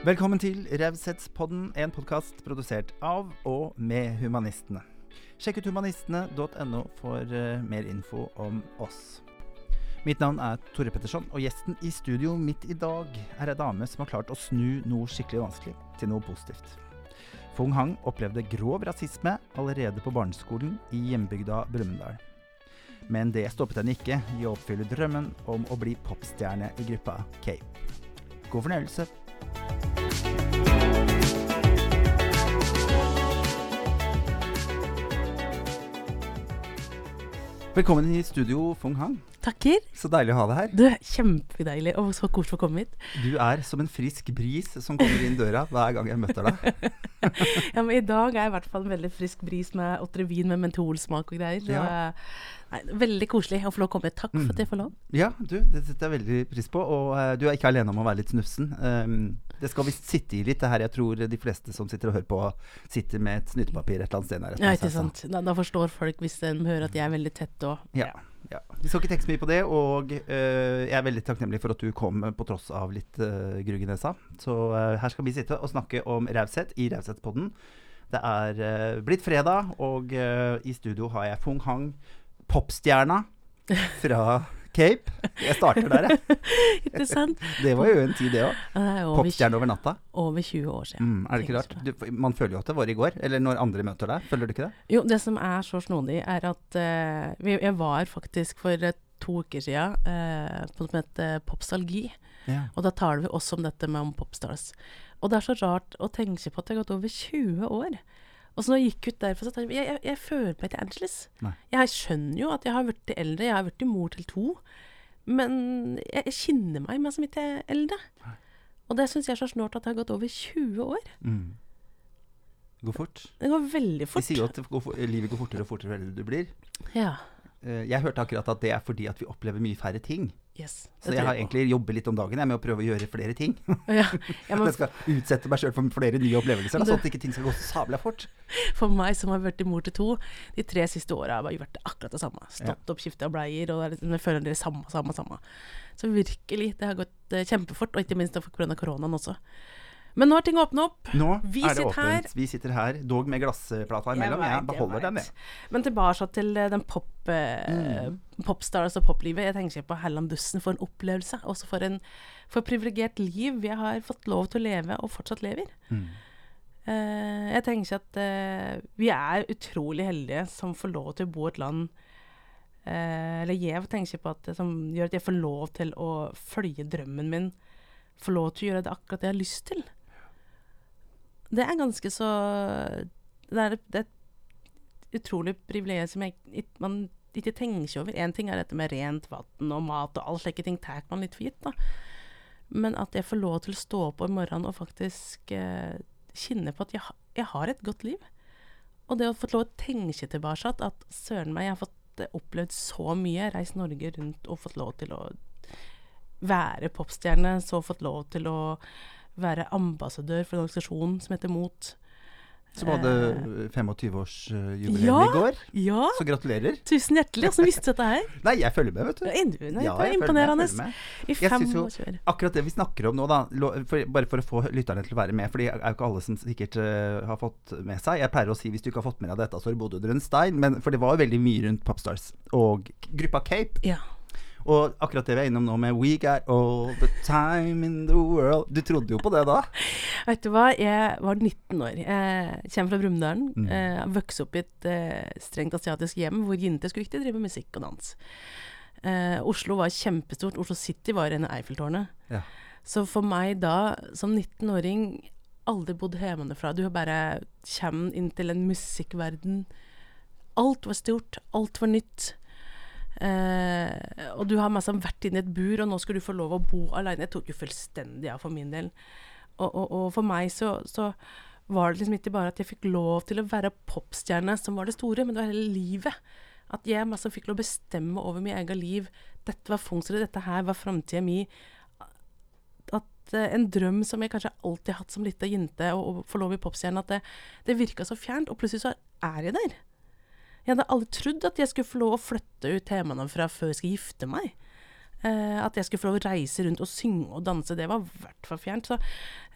Velkommen til Raushetspodden, en podkast produsert av og med Humanistene. Sjekk ut humanistene.no for uh, mer info om oss. Mitt navn er Tore Petterson, og gjesten i studio midt i dag er ei dame som har klart å snu noe skikkelig vanskelig til noe positivt. Fung Hang opplevde grov rasisme allerede på barneskolen i hjembygda Brumunddal. Men det stoppet henne ikke i å oppfylle drømmen om å bli popstjerne i gruppa Cape. God fornøyelse. Velkommen i studio, Fung Hang. Takker. Så deilig å ha deg her. Du, Kjempedeilig og så koselig å komme hit. Du er som en frisk bris som kommer inn døra hver gang jeg møter deg. ja, men I dag er jeg i hvert fall en veldig frisk bris med Otrevin med mentolsmak og greier. Ja. nei, veldig koselig å få lov å komme. Takk for at jeg får lov. Ja, du, det setter jeg veldig pris på. Og uh, du er ikke alene om å være litt snufsen. Um, det skal visst sitte i litt, det her. Jeg tror de fleste som sitter og hører på, sitter med et snytepapir et eller annet sted. Ja, ikke sant. Da, da forstår folk hvis de hører at jeg er veldig tett og Ja, ja. Vi skal ikke tenke så mye på det, og uh, jeg er veldig takknemlig for at du kom på tross av litt uh, grugg i nesa. Så uh, her skal vi sitte og snakke om raushet i Raushetspodden. Det er uh, blitt fredag, og eh, i studio har jeg Fung Hang, popstjerna fra Cape. Jeg starter der, jeg. Ikke sant? Det var jo en tid, det òg. Er Popstjerne over natta. over 20 år siden. Mm, er det ikke rart? Du, man føler jo at det var i går, eller når andre møter deg. Føler du ikke det? Jo, det som er så snodig, er at uh, jeg var faktisk for eh, to uker siden uh, på noe som heter Popstalgi. Ja. Og da taler vi også om dette med om popstars. Og det er så rart å tenke på at det har gått over 20 år. Og så når jeg gikk ut derfra, så tenkte jeg jeg, jeg føler meg ikke Angeles. Nei. Jeg skjønner jo at jeg har blitt eldre, jeg har blitt mor til to. Men jeg, jeg kjenner meg meg som ikke er eldre. Og det syns jeg er så snålt at det har gått over 20 år. Mm. Det går fort. Det går veldig De fort. sier jo at går, for- livet går fortere og fortere jo eldre du blir. Ja. Eh, Jeg hørte akkurat at det er fordi at vi opplever mye færre ting. Yes. Så jeg har egentlig jobbet litt om dagen jeg, med å prøve å gjøre flere ting. ja, jeg, må... jeg skal utsette meg sjøl for flere nye opplevelser, sånn at ikke ting skal gå så sabla fort. For meg som har vært mor til to, de tre siste åra har jeg gjort akkurat det samme. Stått opp, skifta bleier, og jeg føler det er samme, samme, samme. Så virkelig, det har gått eh, kjempefort, og ikke minst pga. koronaen også. Men nå har ting åpna opp. Nå Vi er det åpent. her. Vi sitter her, dog med glassplata imellom. Jeg, vet, beholder den, jeg. Men tilbake til eh, den pop, eh, popstars og poplivet. Jeg tenker på Helland Bussen for en opplevelse. Også for en for privilegert liv vi har fått lov til å leve, og fortsatt lever. Mm. Uh, jeg tenker at uh, vi er utrolig heldige som får lov til å bo i et land uh, Eller jeg tenker på at som gjør at jeg får lov til å følge drømmen min. Får lov til å gjøre det akkurat det jeg har lyst til. Det er ganske så Det er, det er et utrolig privilegium som jeg, man ikke tenker over. Én ting er dette med rent vann og mat og alle slike ting tar man litt for gitt, da. Men at jeg får lov til å stå opp om morgenen og faktisk eh, kjenne på at jeg, jeg har et godt liv. Og det å få lov å tenke tilbake at, at søren meg, jeg har fått eh, opplevd så mye. Reist Norge rundt og fått lov til å være popstjerne. Så fått lov til å være ambassadør for en organisasjon som heter MOT. Som hadde Eh, 25-årsjubileum ja. i går. Ja, Så gratulerer. tusen hjertelig. Hvordan visste du dette her? Nei, jeg følger med, vet du. Det er nei, Ja, jeg følger med, imponerende. jeg. I fem år kjør. Akkurat det vi snakker om nå, da, for, bare for å få lytterne til å være med, for det er jo ikke alle som sikkert uh, har fått med seg. Jeg pleier å si hvis du ikke har fått med deg dette, så har du bodd under en stein, men, for det var jo veldig mye rundt Popstars og gruppa Cape. Ja. Og akkurat det vi er innom nå med We got all the time in the world Du trodde jo på det da? Vet du hva, jeg var 19 år. Jeg kommer fra Brumunddalen. Mm. Eh, Vokste opp i et eh, strengt asiatisk hjem hvor jenter skulle ikke drive med musikk og dans. Eh, Oslo var kjempestort. Oslo City var en Eiffeltårnet. Ja. Så for meg da, som 19-åring, aldri bodd hjemmefra. Du har bare kommet inn til en musikkverden. Alt var stort, alt var nytt. Eh, og du har mest vært inne i et bur, og nå skal du få lov å bo alene. Jeg tok jo fullstendig av for min del. Og, og, og for meg så, så var det liksom ikke bare at jeg fikk lov til å være popstjerne som var det store, men det var hele livet. At jeg masse fikk lov å bestemme over mitt eget liv. Dette var Fungsrud, dette her var framtida mi. At eh, en drøm som jeg kanskje alltid har hatt som lita jente, å få lov i popstjerne, at det, det virka så fjernt. Og plutselig så er jeg der. Jeg hadde aldri trodd at jeg skulle få lov å flytte ut hjemmefra før jeg skulle gifte meg. Eh, at jeg skulle få lov å reise rundt og synge og danse, det var i hvert fall fjernt. Så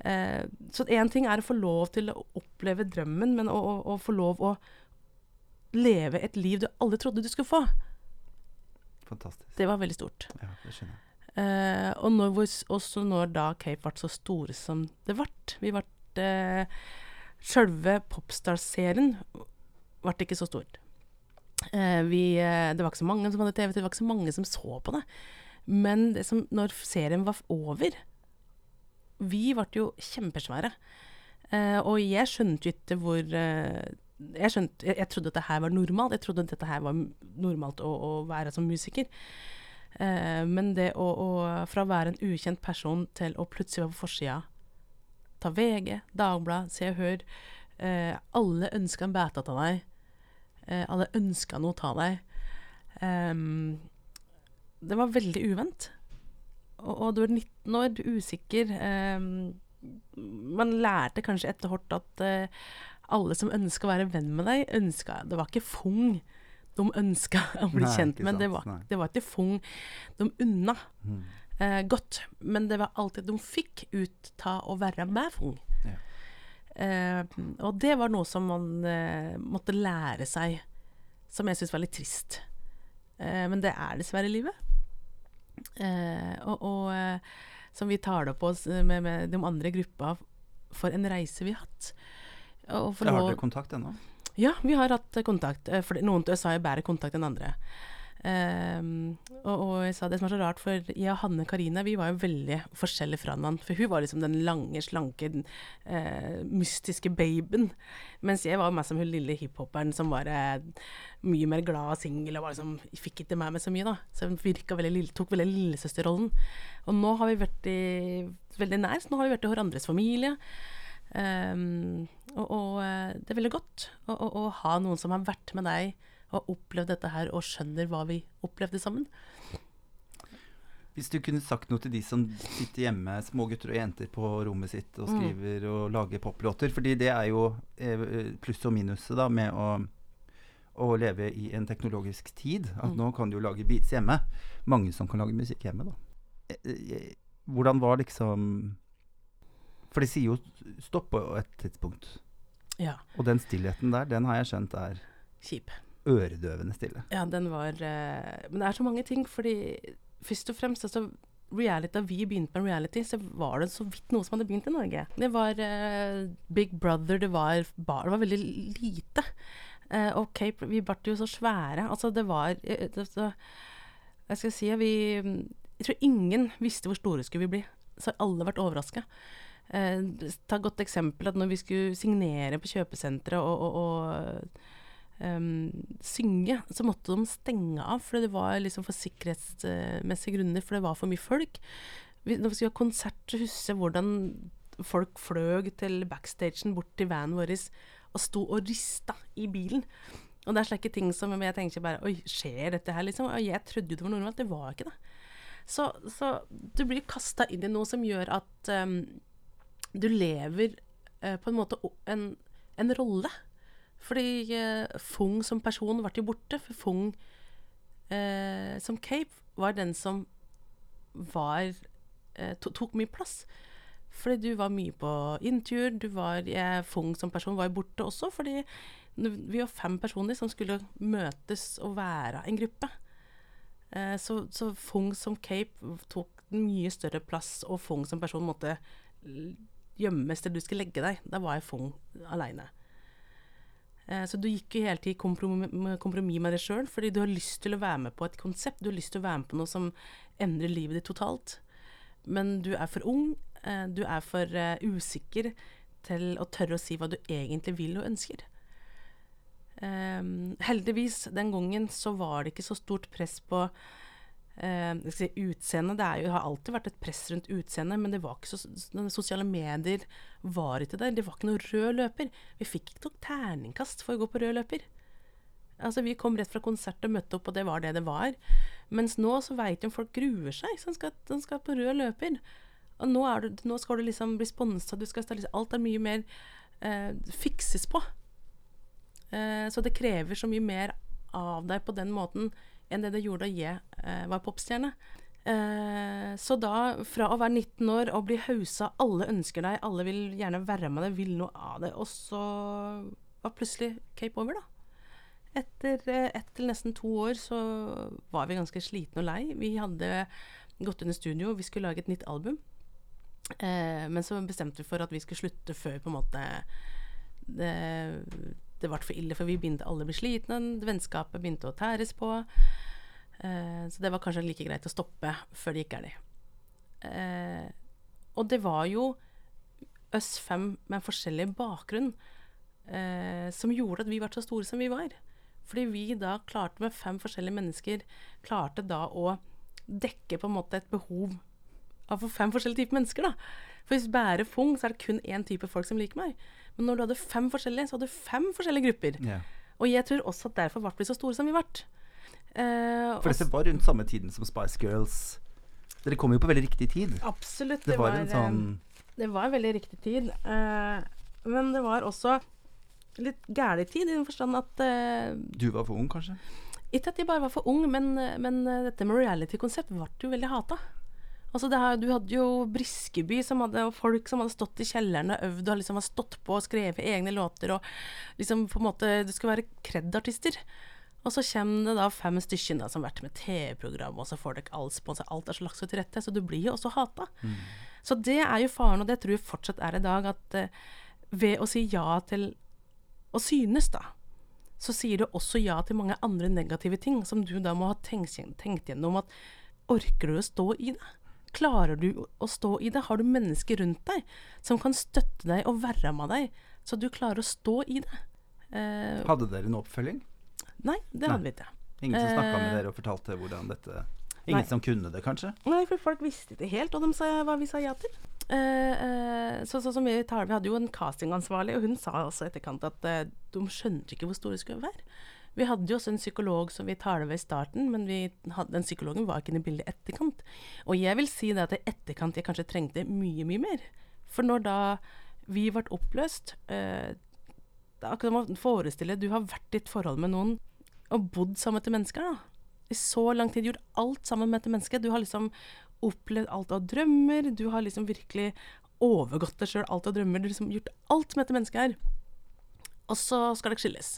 eh, ting er å få lov til å oppleve drømmen, men å, å, å få lov å leve et liv du aldri trodde du skulle få, Fantastisk. det var veldig stort. Ja, det skjønner jeg. Eh, og når, også når da Cape ble så store som det ble Vi ble eh, Sjølve popstar-serien ble ikke så stor. Eh, vi, eh, det var ikke så mange som hadde TV, det var ikke så mange som så på det. Men det som, når serien var over Vi ble jo kjempesvære. Eh, og jeg skjønte jo ikke hvor jeg, skjønte, jeg, jeg trodde at det var normalt. Jeg trodde at dette her var normalt å, å være som musiker. Men det å, å Fra å være en ukjent person til å plutselig være på forsida Ta VG, Dagbladet, Se og Hør. Alle ønska en beta av deg. Eh, alle ønska noe av deg. Um, det var veldig uvent. Og, og du er 19 år, du er usikker. Um, man lærte kanskje etter hvert at uh, alle som ønska å være venn med deg, ønska Det var ikke fung de ønska å bli Nei, kjent med. Det var, det var ikke fung de unna Mm. uh, godt. Men det var alltid de fikk ut av å være med fung. Eh, og det var noe som man eh, måtte lære seg, som jeg syns var litt trist. Eh, men det er dessverre livet. Eh, og og som vi tar det på oss med, med de andre gruppa, for en reise vi har hatt. Har dere kontakt ennå? ja, vi har hatt kontakt. For noen til USA bedre kontakt enn andre. Ehm, og, og jeg sa det som er så rart, for jeg og Hanne Karine vi var jo veldig forskjellige fra hverandre. For hun var liksom den lange, slanke, eh, mystiske babyen. Mens jeg var meg som hun lille hiphoperen som var uh, mye mer glad og singel og var liksom, fikk ikke med meg så mye. da. Så hun veldig lille, tok veldig lillesøsterrollen. Og nå har vi vært i, veldig nær, så nå har vi vært i hverandres familie. Um, og, og eh, det er veldig godt å ha noen som har vært med deg og opplevd dette her, og skjønner hva vi opplevde sammen. Hvis du kunne sagt noe til de som sitter hjemme, små gutter og jenter på rommet sitt og Mm. skriver og lager poplåter, fordi det er jo eh, pluss og minuset da med å, å leve i en teknologisk tid. At Mm. nå kan du jo lage beats hjemme. Mange som kan lage musikk hjemme, da. Eh, eh, Hvordan var liksom For de sier jo stopp på et tidspunkt. Ja, Og den stillheten der, den har jeg skjønt er kjip. Øredøvende stille. Ja, den var eh, Men det er så mange ting, fordi først og fremst altså, reality, Da vi begynte med reality, så var det så vidt noe som hadde begynt i Norge. Det var eh, Big Brother, det var, bar, det var veldig lite. Eh, og Cape, vi ble jo så svære. Altså, det var eh, det, så, Jeg skal si vi Jeg tror ingen visste hvor store skulle vi bli. Så alle ble overraska. Eh, ta et godt eksempel at når vi skulle signere på kjøpesenteret og, og, og um, synge, så måtte de stenge av, for det var liksom for sikkerhetsmessige grunner, for det var for mye folk. Når vi skulle ha konsert, så husker jeg hvordan folk fløg til backstagen bort til vanen vår og sto og rista i bilen. Og det er slike ting som jeg tenker bare Oi, skjer dette her, liksom? Og jeg trodde jo det var normalt. Det var ikke det. Så, så du blir kasta inn i noe som gjør at um, du lever uh, på en måte en, en rolle. Fordi eh, Fung som person ble jo borte. For Fung eh, som Cape var den som var eh, to, tok mye plass. Fordi du var mye på inntur. Du var, Fung som person var borte også, fordi vi var fem personer som skulle møtes og være en gruppe. Eh, så, så Fung som Cape tok mye større plass, og Fung som person måtte gjemmes til du skulle legge deg. Da var jeg Fung aleine. Eh, Så du gikk jo hele tiden kompromiss, kompromiss med deg sjøl, fordi du har lyst til å være med på et konsept. Du har lyst til å være med på noe som endrer livet ditt totalt. Men du er for ung, eh, du er for eh, usikker til å tørre å si hva du egentlig vil og ønsker. Heldigvis, den gangen så var det ikke så stort press på skal si utseende. Det jo, har alltid vært et press rundt utseendet, men det var ikke så, sosiale medier var ikke der. Det var ikke noen rød løper. Vi fikk ikke noe terningkast for å gå på rød løper. Altså, vi kom rett fra konsert og møtte opp, og det var det det var. Mens nå så veit jo folk gruer seg, så de skal, de skal på rød løper. Og nå, du, nå skal du liksom bli sponsa, alt er mye mer uh, fikses på. Uh, så det krever så mye mer av deg på den måten enn det det gjorde da jeg eh, var popstjerne. Eh, så da, fra å være 19 år og bli hausa, alle ønsker deg, alle vil gjerne være med deg, vil noe av det, og så var plutselig Cape over, da. Etter eh, ett til nesten to år så var vi ganske slitne og lei. Vi hadde gått under studio, vi skulle lage et nytt album. Eh, men så bestemte vi for at vi skulle slutte før på en måte det, det ble for ille, for vi begynte alle å bli slitne, vennskapet begynte å tæres på. Eh, så det var kanskje like greit å stoppe før det gikk galt. Eh, og det var jo oss fem med forskjellig bakgrunn eh, som gjorde at vi ble så store som vi var. Fordi vi da klarte med fem forskjellige mennesker klarte da å dekke på en måte et behov av fem forskjellige typer mennesker. da. For hvis bærer Fung, så er det kun én type folk som liker meg. Men når du hadde fem forskjellige, så hadde du fem forskjellige grupper. Yeah. Og jeg tror også at derfor ble vi så store som vi ble. Eh, For dette var rundt samme tiden som Spice Girls. Dere kom jo på veldig riktig tid. Absolutt. Det var en eh, sånn Det var en veldig riktig tid. Eh, men det var også litt gæren tid, i den forstand at eh, Du var for ung, kanskje? Ikke at jeg bare var for ung, men, men eh, dette med reality-konsept ble jo veldig hata. Altså det her, du hadde jo Briskeby som hadde, og folk som hadde stått i kjelleren og øvd og liksom hadde stått på og skrevet egne låter og liksom på en måte Du skulle være kred-artister. Og så kommer det da fem stykker da, som har vært med TV-program, og så får dere all spons, alt er så lagt til rette, så du blir jo også hata. Så det er jo faren, og det tror jeg fortsatt er i dag, at eh, ved å si ja til å synes, da, så sier du også ja til mange andre negative ting, som du da må ha tenkt, tenkt gjennom at orker du å stå i det? Klarer du å stå i det? Har du mennesker rundt deg som kan støtte deg og være med deg, så du klarer å stå i det? Eh, Hadde dere en oppfølging? nei, det hadde vi ikke. Ingen som snakka med Eh, dere og fortalte hvordan dette Ingen nei. som kunne det, kanskje? Nei, for folk visste ikke helt og de sa, hva vi sa ja til. Eh, eh, så, så som vi, tar, vi hadde jo en castingansvarlig, og hun sa også i etterkant at eh, de skjønte ikke hvor store skulle være. Vi hadde jo også en psykolog som vi talte ved i starten, men hadde, den psykologen var ikke inne i bildet i etterkant. Og jeg vil si det at i etterkant jeg kanskje trengte mye, mye mer. For når da vi ble oppløst eh, akkurat som å forestille du har vært i et forhold med noen og bodd sammen med mennesker. da i så lang tid gjort alt sammen med dette mennesket. Du har liksom opplevd alt av drømmer, du har liksom virkelig overgått deg sjøl, alt av drømmer. Du har liksom gjort alt med dette mennesket her. Og så skal dere skilles.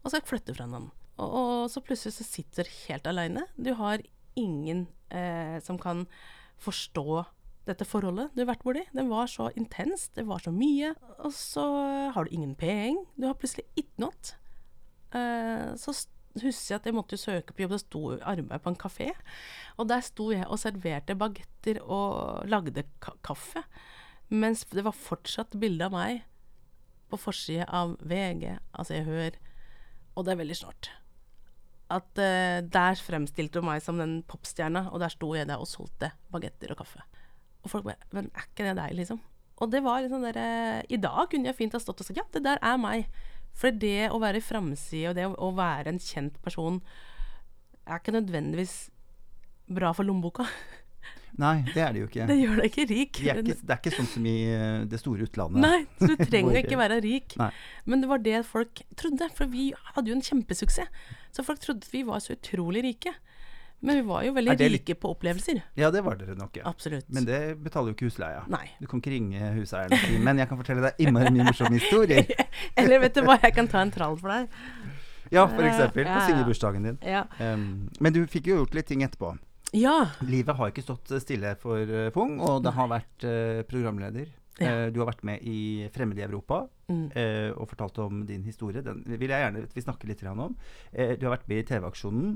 Og skal flytte fra hverandre. Og, og så plutselig så sitter du helt aleine. Du har ingen eh, som kan forstå dette forholdet du har vært borti. Det var så intenst, det var så mye. Og så har du ingen penger. Du har plutselig ikke noe. Eh, så husker jeg at jeg måtte søke på jobb. Det sto arbeid på en kafé. Og der sto jeg og serverte bagetter og lagde ka kaffe. Mens det var fortsatt bilde av meg på forsida av VG, altså jeg hør, og det er veldig snart. At uh, der fremstilte hun meg som den popstjerna, og der sto jeg der og solgte bagetter og kaffe. Og folk bare Men er ikke det deg, liksom? Og det var liksom der, eh, I dag kunne jeg fint ha stått og sagt ja, det der er meg. For det å være i framside og det å være en kjent person er ikke nødvendigvis bra for lommeboka. Nei, det er det jo ikke. Det gjør deg ikke rik. De er ikke det er ikke sånn som i eh, det store utlandet. Nei, så du trenger ikke være rik. Nei. Men det var det folk trodde, for vi hadde jo en kjempesuksess. Så folk trodde at vi var så utrolig rike. Men vi var jo veldig rike på opplevelser. Ja, det var dere nok, ja. Absolutt. Men det betaler jo ikke husleia. Nei. Du kan ikke ringe huseieren og si Men jeg kan fortelle deg innmari mye morsomme historier. Eller vet du hva, jeg kan ta en trall for deg. Ja, for eksempel. Ja, På ja. singelbursdagen din. Ja. Um, men du fikk jo gjort litt ting etterpå. Ja. Livet har ikke stått stille for uh, Fung, og det har vært uh, programleder. Ja. Uh, du har vært med i Fremmed i Europa Mm. uh, og fortalt om din historie. Den vil jeg gjerne vi snakker litt om. Du har vært med i TV-aksjonen.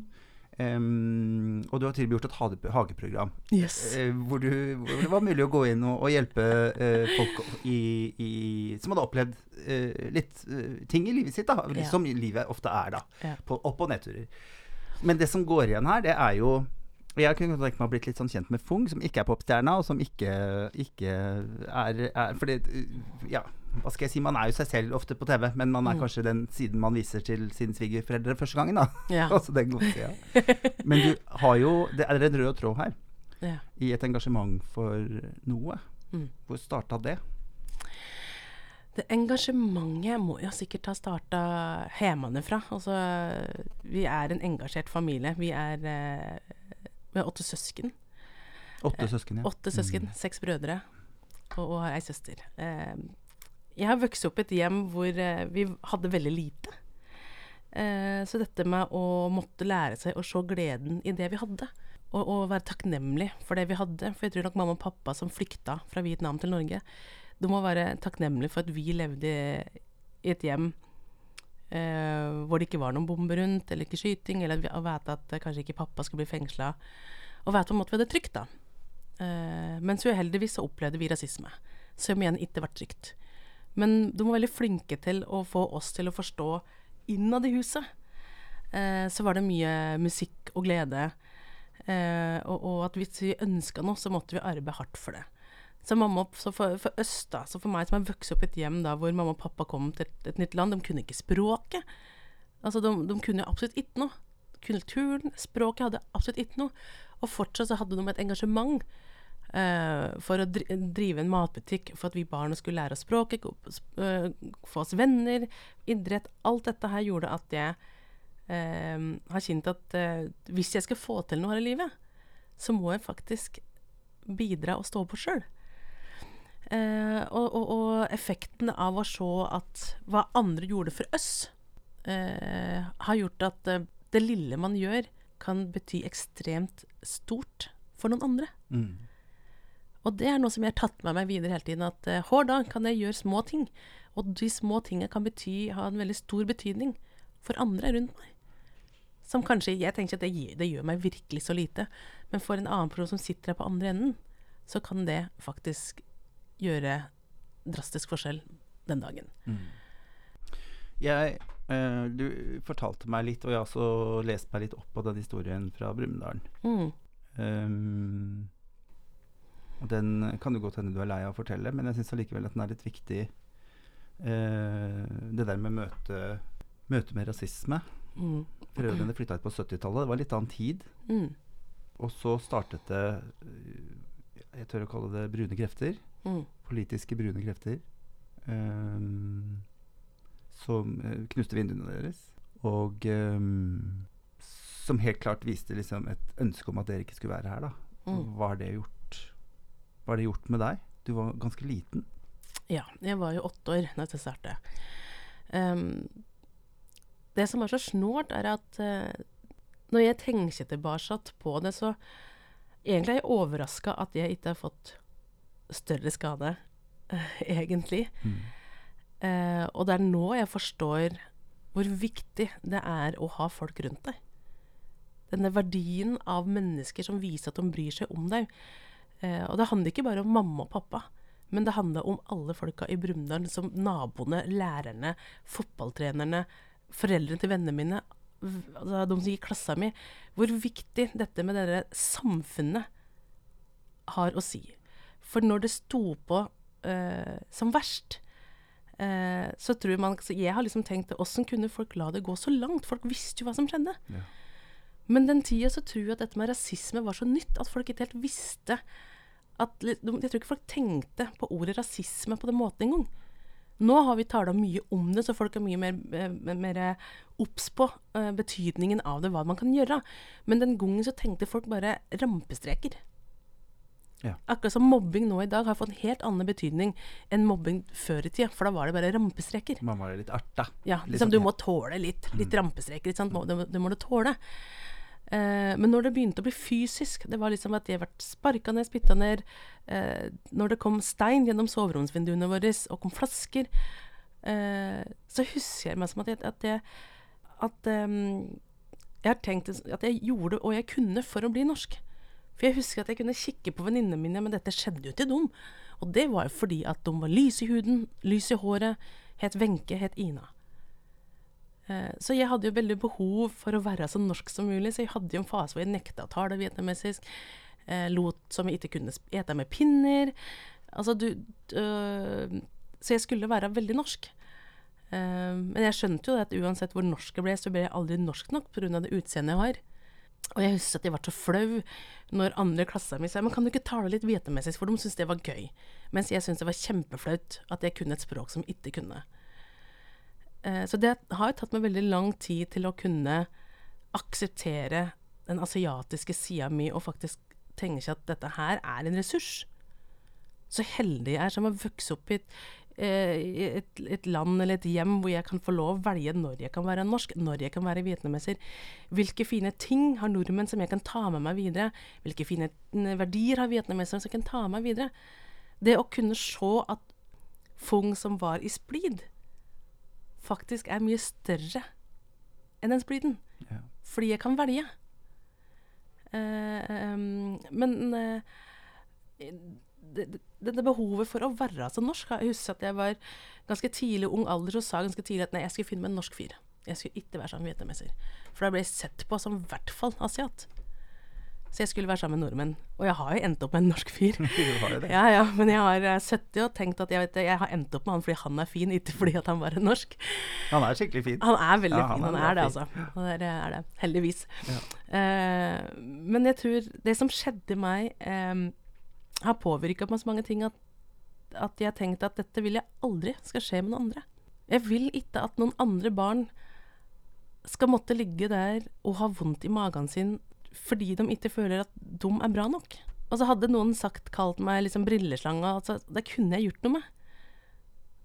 Um, og du har til og med gjort et hageprogram Yes. eh, hvor, du, hvor det var mulig å gå inn og, og hjelpe eh, folk i, i, som hadde opplevd eh, litt eh, ting i livet sitt, da, Ja. som livet ofte er, da. Ja. På opp- og nedturer. Men det som går igjen her, det er jo Jeg kunne tenkt meg å blitt litt sånn kjent med Fung, som ikke er popstjerna, og som ikke, ikke er, er Fordi Ja, hva skal jeg si, man er jo seg selv ofte på TV, men man er Mm. kanskje den siden man viser til sine svigerforeldre første gangen, da. Ja. altså den gode sida. Men du har jo Det er en rød tråd her ja. i et engasjement for noe. Mm. Hvor starta det? Det engasjementet må jo sikkert ha starta hjemmefra. Altså, vi er en engasjert familie. Vi er, eh, vi har åtte søsken. Åtte søsken, ja. Åtte søsken, Mm. seks brødre og, og ei søster. Eh, jeg har vokst opp i et hjem hvor eh, vi hadde veldig lite. Eh, så dette med å måtte lære seg å se gleden i det vi hadde, og, og være takknemlig for det vi hadde For jeg tror nok mamma og pappa som flykta fra Vietnam til Norge, de må være takknemlige for at vi levde i et hjem eh, hvor det ikke var noen bomber rundt, eller ikke skyting, eller å vite at eh, kanskje ikke pappa skulle bli fengsla. Og vite på en måte vi hadde trygt, da. Eh, mens uheldigvis så opplevde vi rasisme, som igjen ikke var trygt. Men de var veldig flinke til å få oss til å forstå innad i huset. Eh, så var det mye musikk og glede. Eh, og, og at hvis vi ønska noe, så måtte vi arbeide hardt for det. Så mamma, så for, for øst, da, så for meg som har vokst opp i et hjem da, hvor mamma og pappa kom til et, et nytt land, de kunne ikke språket. Altså, de, de kunne absolutt ikke noe. Kulturen, språket hadde absolutt ikke noe. Og fortsatt så hadde de et engasjement uh, for å dri drive en matbutikk, for at vi barna skulle lære oss språket, eh, få oss venner, idrett. Alt dette her gjorde at jeg uh, har kjent at hvis jeg skal få til noe her i livet, så må jeg faktisk bidra og stå på sjøl. Eh, og, og, og effekten av å se at hva andre gjorde for oss, eh, har gjort at eh, det lille man gjør, kan bety ekstremt stort for noen andre. Mm. Og det er noe som jeg har tatt med meg videre hele tiden. At eh, hver dag kan jeg gjøre små ting. Og de små tingene kan bety, ha en veldig stor betydning for andre rundt meg. Som kanskje Jeg tenker at det, gir- det gjør meg virkelig så lite. Men for en annen person som sitter her på andre enden, så kan det faktisk gjøre drastisk forskjell den dagen. Jeg, eh, du fortalte meg litt, og jeg har også lest meg litt opp på den historien fra Brumunddal. Mm. Um, den kan du godt hende du er lei av å fortelle, men jeg syns allikevel at den er litt viktig. Eh, det der med møte, møte med rasisme. Mm. Foreldrene flytta hit på 70-tallet. Det var litt annen tid. Mm. Og så startet det Jeg tør å kalle det brune krefter. Mm. Politiske brune krefter. Um, som eh, knuste vinduene deres. Og um, som helt klart viste liksom et ønske om at dere ikke skulle være her. da. Mm. Hva har det gjort Hva har det gjort med deg? Du var ganske liten. Ja, jeg var jo åtte år da dette startet. Um, det som er så snålt, er at uh, når jeg tenker tilbake på det, så egentlig er jeg overraska at jeg ikke har fått større skade, egentlig. Eh, og det er nå jeg forstår hvor viktig det er å ha folk rundt deg. Denne verdien av mennesker som viser at de bryr seg om deg. Eh, og det handler ikke bare om mamma og pappa, men det handler om alle folka i Brumunddal, som naboene, lærerne, fotballtrenerne, foreldrene til vennene mine, altså de som gikk i klassa mi. Hvor viktig dette med dette samfunnet har å si. For når det sto på eh, som verst, eh, så tror man så Jeg har liksom tenkt åssen kunne folk la det gå så langt? Folk visste jo hva som skjedde. Ja. Men den tida så tror jeg at dette med rasisme var så nytt at folk ikke helt visste at, Jeg tror ikke folk tenkte på ordet rasisme på den måten engang. Nå har vi tala mye om det, så folk er mye mer, eh, mer obs på uh, betydningen av det, hva man kan gjøre. Men den gangen så tenkte folk bare rampestreker. Ja. Akkurat som mobbing nå i dag har fått en helt annen betydning enn mobbing før i tida, for da var det bare rampestreker. Man var litt arta. Ja, liksom sånn, du. Mm. må tåle litt, litt rampestreker, sant? Må- Det, det må du tåle. Eh, men når det begynte å bli fysisk, det var liksom at jeg ble sparka ned, spytta ned, eh, når det kom stein gjennom soveromsvinduene våre, og kom flasker, eh, så husker jeg meg som at jeg, at jeg, at, um, jeg har tenkt at jeg gjorde og jeg kunne for å bli norsk. For jeg husker at jeg kunne kikke på venninnene mine, men dette skjedde jo til dem. Og det var jo fordi at de var lys i huden, lys i håret, het Wenche, het Ina. Eh, Så jeg hadde jo veldig behov for å være så norsk som mulig, så jeg hadde jo en fase hvor jeg nekta å tale vietnamesisk, eh, lot som jeg ikke kunne ete med pinner. Altså du øh, Så jeg skulle være veldig norsk. Eh, men jeg skjønte jo at uansett hvor norsk jeg ble, så ble jeg aldri norsk nok pga. det utseendet jeg har. Og jeg husker at jeg ble så flau når andre klassa mi sa men kan du ikke tale litt vietnamesisk, for de syntes det var gøy. Mens jeg syntes det var kjempeflaut at jeg kunne et språk som ikke kunne. Eh, Så det har jo tatt meg veldig lang tid til å kunne akseptere den asiatiske sida mi, og faktisk tenke seg at dette her er en ressurs. Så heldig jeg er som har vokst opp i et, et, et land eller et hjem hvor jeg kan få lov å velge når jeg kan være norsk, når jeg kan være vietnameser. Hvilke fine ting har nordmenn som jeg kan ta med meg videre? Hvilke fine eh, verdier har vietnamesere som jeg kan ta med meg videre? Det å kunne se at Fung som var i splid, faktisk er mye større enn den spliden. Ja. Fordi jeg kan velge. Uh, um, men uh, det, det, det behovet for å være så norsk Jeg husker at jeg var ganske tidlig ung alder og sa ganske tidlig at nei, jeg skulle finne meg en norsk fyr. Jeg skulle ikke være sammen med vietnameser. For da ble jeg sett på som i hvert fall asiat. Så jeg skulle være sammen med nordmenn. Og jeg har jo endt opp med en norsk fyr. Du har jo det. Ja, ja, men jeg har eh, sittet og tenkt at jeg, vet, jeg har endt opp med han fordi han er fin, ikke fordi at han er norsk. Han er skikkelig fin. Han er veldig Ja, han fin, han er er det, altså. Det er, er det. Heldigvis. Ja. Uh, men jeg tror det som skjedde meg, eh, har påvirka meg så mange ting at, at jeg tenkt at dette vil jeg aldri skal skje med noen andre. Jeg vil ikke at noen andre barn skal måtte ligge der og ha vondt i magen sin fordi de ikke føler at de er bra nok. Og så hadde noen sagt, kalt meg liksom brilleslange, altså, det kunne jeg gjort noe med.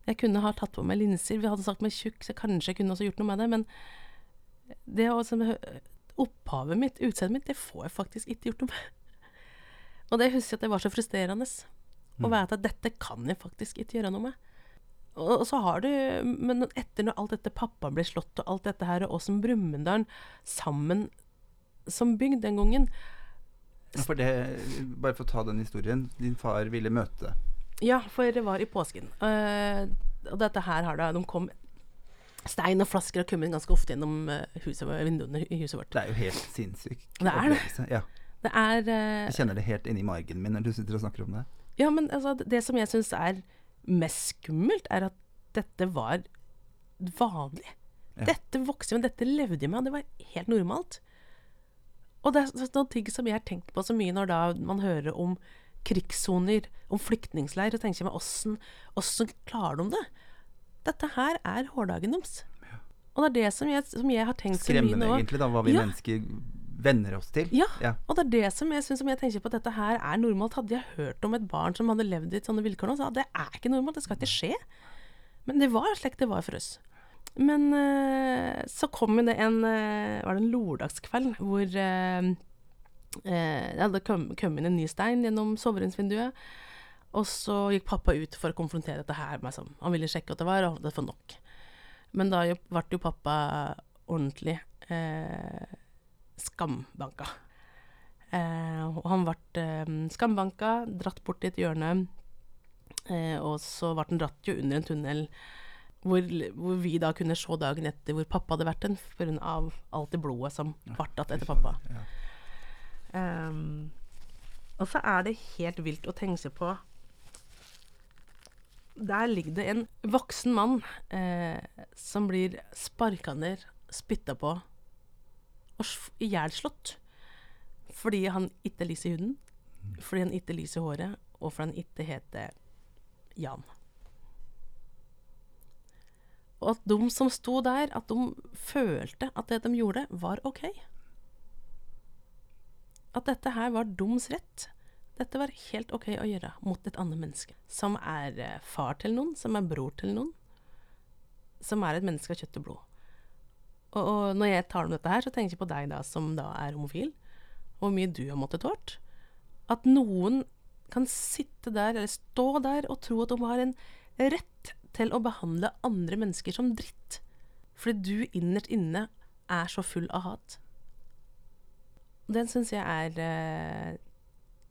Jeg kunne ha tatt på meg linser. Vi hadde sagt meg tjukk, så kanskje jeg kunne også gjort noe med det. Men det å opphavet mitt, utseendet mitt, det får jeg faktisk ikke gjort noe med. Og det husker jeg at det var så frustrerende. Å vite at dette kan jeg faktisk ikke gjøre noe med. Og, og så har du Men etter når alt dette pappa ble slått, og alt dette her, og åssen Brumunddal sammen som bygd den gangen Ja, For det, bare for å ta den historien. Din far ville møte Ja, for det var i påsken. Uh, og dette her har da De kom Stein og flasker har kommet ganske ofte gjennom eh, huset, vinduene i huset vårt. Det er jo helt sinnssykt. Det er det. Ja. Det er uh, Jeg kjenner det helt inni margen min når du sitter og snakker om det. Ja, men altså, det som jeg syns er mest skummelt, er at dette var vanlig. Ja. Dette vokste med, dette levde jeg med, og det var helt normalt. Og det er noen ting som jeg har tenkt på så mye når da man hører om krigssoner, om flyktningleir, og tenker jeg meg åssen åssen klarer de det? Dette her er hårdagen deres. Og det er det som jeg, som jeg har tenkt så mye Skremmende egentlig, da, hva vi Ja. mennesker venner oss til. Ja, Ja. og det er det som jeg syns som jeg tenker på at dette her er normalt. Hadde jeg hørt om et barn som hadde levd i sånne vilkår nå, så at det er ikke normalt, det skal ikke skje. Men det var slik det var for oss. Men uh, så kom det en uh, Var det en lørdagskveld hvor uh, det hadde kommet inn en ny stein gjennom soveromsvinduet. Og så gikk pappa ut for å konfrontere dette her med sånn Han ville sjekke at det var, og hadde fått nok. Men da ble jo pappa ordentlig eh, skambanka. Eh, og han ble eh, skambanka, dratt bort i et hjørne, eh, og så ble han dratt jo under en tunnel hvor, hvor vi da kunne se dagen etter hvor pappa hadde vært den, pga. alt det blodet som ble igjen etter pappa. Ja. Ehm, og så er det helt vilt å tenke seg på Der ligger det en voksen mann eh, som blir sparka ned, spytta på og ihjelslått fordi han ikke lyser huden, fordi han ikke lyser håret, og fordi han ikke heter Jan. Og at de som sto der, at de følte at det de gjorde, var OK at dette her var doms rett. Dette var helt ok å gjøre mot et annet menneske. Som er eh, far til noen, som er bror til noen. Som er et menneske av kjøtt og blod. Og, og når jeg tar om dette her, så tenker jeg på deg da, som da er homofil. Og hvor mye du har måttet tålt. At noen kan sitte der, eller stå der, og tro at de har en rett til å behandle andre mennesker som dritt. Fordi du innerst inne er så full av hat. Den syns jeg er eh,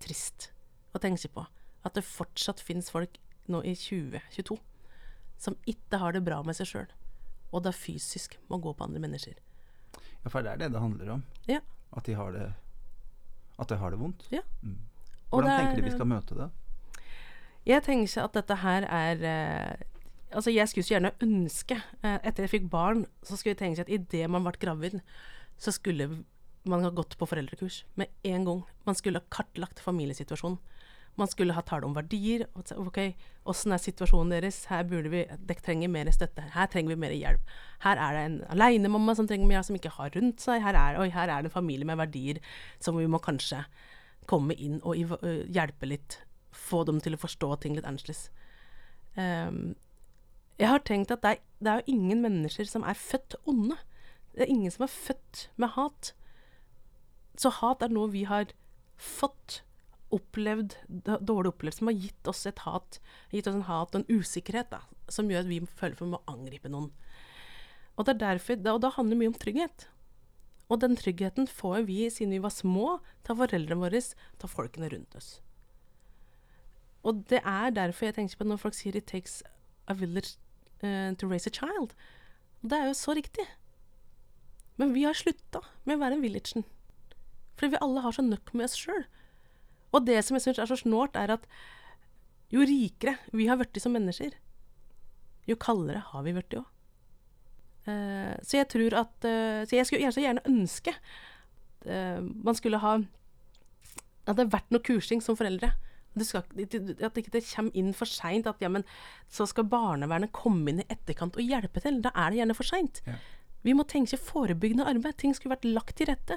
trist å tenke på. At det fortsatt fins folk nå i 2022 som ikke har det bra med seg sjøl, og da fysisk må gå på andre mennesker. ja, for det er det det handler om. Ja. At de har det At de har det vondt. Ja. Mm. Hvordan er, tenker de vi skal møte det? Jeg tenker at dette her er eh, Altså, jeg skulle så gjerne ønske eh, Etter jeg fikk barn, så skulle jeg tenke at idet man ble gravid, så skulle man ha gått på foreldrekurs med en gang. Man skulle ha kartlagt familiesituasjonen. Man skulle ha talt om verdier. Ok, åssen er situasjonen deres? Her burde vi Dere trenger mer støtte. Her trenger vi mer hjelp. Her er det en alenemamma som trenger mer, som ikke har rundt seg. Her er, oi, her er det en familie med verdier som vi må kanskje komme inn og øh, hjelpe litt. Få dem til å forstå ting litt annerledes. Um, jeg har tenkt at det er, det er jo ingen mennesker som er født onde. Det er ingen som er født med hat. Så hat er noe vi har fått, opplevd, dårlig opplevd, som har gitt oss et hat, gitt oss en hat og en usikkerhet, da, som gjør at vi føler for å angripe noen. Og det er derfor, og da handler det mye om trygghet. Og den tryggheten får vi siden vi var små, til foreldrene våre, til folkene rundt oss. Og det er derfor jeg tenker på når folk sier 'it takes a village uh, to raise a child'. Det er jo så riktig. Men vi har slutta med å være villagen. Fordi vi alle har så nøkk med oss sjøl. Og det som jeg syns er så snålt, er at jo rikere vi har blitt som mennesker, jo kaldere har vi blitt òg. Uh, så jeg tror at uh, Så jeg skulle så gjerne ønske eh, man skulle ha At det hadde vært noe kursing som foreldre. Skal, at ikke det kommer inn for seint. At ja, men så skal barnevernet komme inn i etterkant og hjelpe til. Da er det gjerne for seint. Ja. Vi må tenke forebyggende arbeid. Ting skulle vært lagt til rette.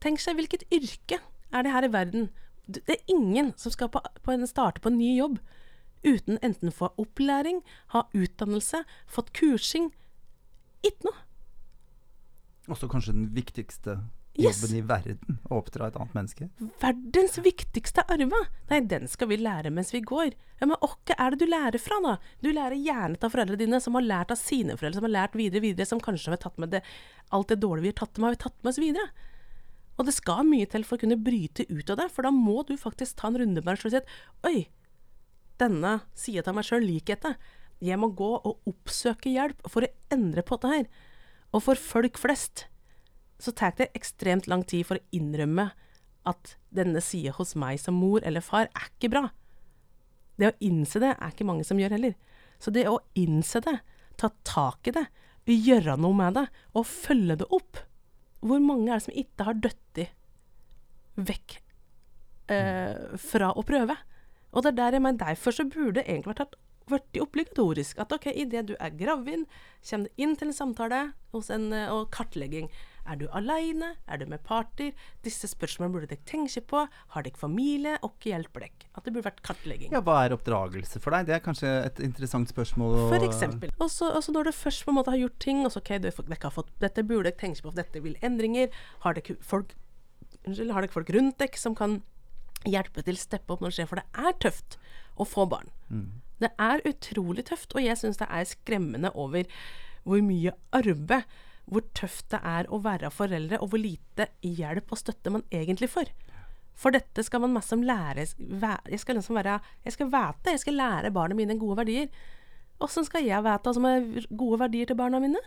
Tenk seg hvilket yrke er det her i verden? Det er ingen som skal på, på en, starte på en ny jobb uten enten å få opplæring, ha utdannelse, fått kursing. Ikke noe. Også kanskje den viktigste Yes. jobben i verden, å oppdra et annet menneske. Verdens viktigste arve. Nei, den skal vi lære mens vi går. Ja, Men hva er det du lærer fra, da? Du lærer gjerne av foreldrene dine, som har lært av sine foreldre, som har lært videre, videre, som kanskje har tatt med det Alt det dårlige vi har tatt med, har vi tatt med oss videre. Og det skal mye til for å kunne bryte ut av det, for da må du faktisk ta en runde med deg selv og si at oi, denne sida av meg sjøl liker jeg. Jeg må gå og oppsøke hjelp for å endre på dette her. Og for folk flest så tar det ekstremt lang tid for å innrømme at denne sida hos meg som mor eller far er ikke bra. Det å innse det er ikke mange som gjør heller. Så det å innse det, ta tak i det, gjøre noe med det, og følge det opp Hvor mange er det som ikke har dødd vekk eh, fra å prøve? Og det er der jeg mener, derfor så burde det egentlig vært vært obligatorisk at ok, idet du er gravid, kommer du inn til en samtale en, eh, og kartlegging. Er du aleine? Er du med parter? Disse spørsmålene burde dere tenke på. Har dere familie? Og hva hjelper dere? At det burde vært kartlegging. Ja, hva er oppdragelse for deg? Det er kanskje et interessant spørsmål. å- For eksempel. Og så når du først på en måte har gjort ting, og så ok, du, dere har fått, dette burde dere tenke på, dette vil endringer. Har dere folk, unnskyld, har dere folk rundt dere som kan hjelpe til, steppe opp når det skjer? For det er tøft å få barn. Det er utrolig tøft, og jeg syns det er skremmende over hvor mye arbeid, hvor tøft det er å være foreldre, og hvor lite hjelp og støtte man egentlig får. For dette skal man masse om lære Jeg skal liksom være Jeg skal vite, jeg skal lære barna mine gode verdier. Åssen skal jeg vite hva som er gode verdier til barna mine?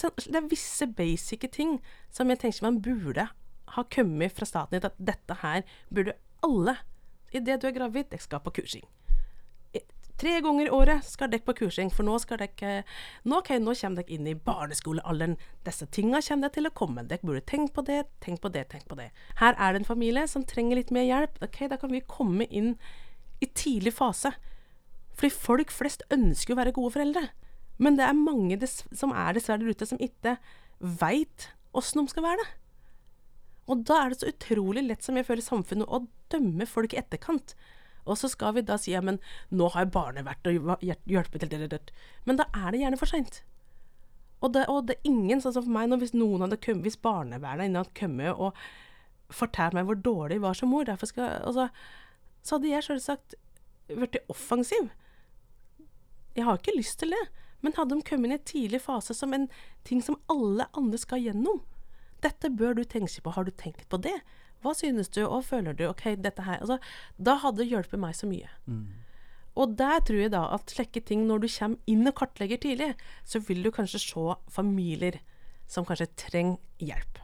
Det er visse basice ting som jeg tenker man burde ha kommet fra staten i, at dette her burde alle, idet du er gravid, jeg skal på kursing. Tre ganger i året skal dere på kursing, for nå skal dere nå, okay, nå kommer dere inn i barneskolealderen. Disse tinga kommer dere til å komme. Dere burde tenke på det, tenk på det, tenk på det. Her er det en familie som trenger litt mer hjelp. Ok, da kan vi komme inn i tidlig fase. Fordi folk flest ønsker å være gode foreldre. Men det er mange som er dessverre der ute, som ikke veit åssen de skal være det. Og da er det så utrolig lett, som jeg føler samfunnet, å dømme folk i etterkant. Og så skal vi da si ja, men nå har barnet vært og hjulpet til. Men da er det gjerne for seint. Og og det er ingen, sånn som for meg, hvis noen hadde kommet, hvis barnevernet inne hadde kommet og fortalt meg hvor dårlig jeg var som mor, skal, altså, så hadde jeg selvsagt blitt offensiv. Jeg har ikke lyst til det, men hadde de kommet inn i en tidlig fase som en ting som alle andre skal gjennom, dette bør du tenke på, har du tenkt på det? Hva synes du, og føler du, ok, dette her, altså, da hadde det hjulpet meg så mye. Og der tror jeg da at slike ting, når du kommer inn og kartlegger tidlig, så vil du kanskje se familier som kanskje trenger hjelp.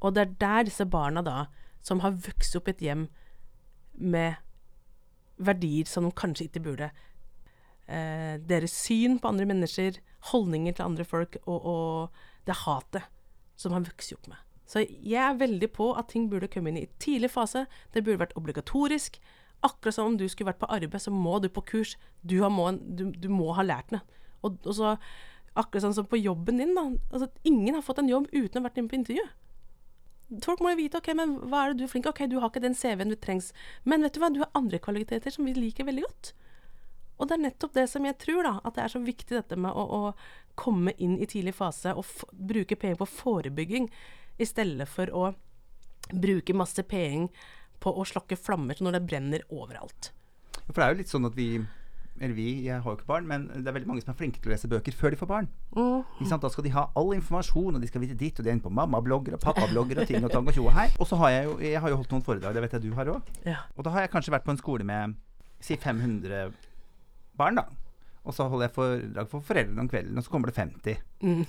Og det er der disse barna da, som har vokst opp i et hjem med verdier som de kanskje ikke burde, eh, deres syn på andre mennesker, holdninger til andre folk, og, og det hatet som har vokst opp med. Så jeg er veldig på at ting burde komme inn i tidlig fase. Det burde vært obligatorisk. Akkurat som om du skulle vært på arbeid, så må du på kurs. Du, må, du, du må ha lært det. Og, og så, akkurat sånn som på jobben din, da. Altså, ingen har fått en jobb uten å ha vært inne på intervju. Folk må jo vite ok, men hva er det du er flink Ok, du har ikke den CV-en du trengs, men vet du hva, du har andre kvaliteter som vi liker veldig godt. Og det er nettopp det som jeg tror, da, at det er så viktig dette med å, å komme inn i tidlig fase og bruke penger på forebygging i stedet for å bruke masse penger på å slokke flammer når det brenner overalt. For det er jo litt sånn at vi eller vi, jeg har jo ikke barn, men det er veldig mange som er flinke til å lese bøker før de får barn. Mm. Da skal de ha all informasjon, og de skal vite ditt, og de er inne på mammablogger og pappablogger og ting og tang og tjo og hei. Og så har jeg jo jeg har jo holdt noen foredrag, det vet jeg du har òg. Ja. Og da har jeg kanskje vært på en skole med si 500 barn, da. Og så holder jeg foredrag for foreldrene om kvelden, og så kommer det 50. Mm.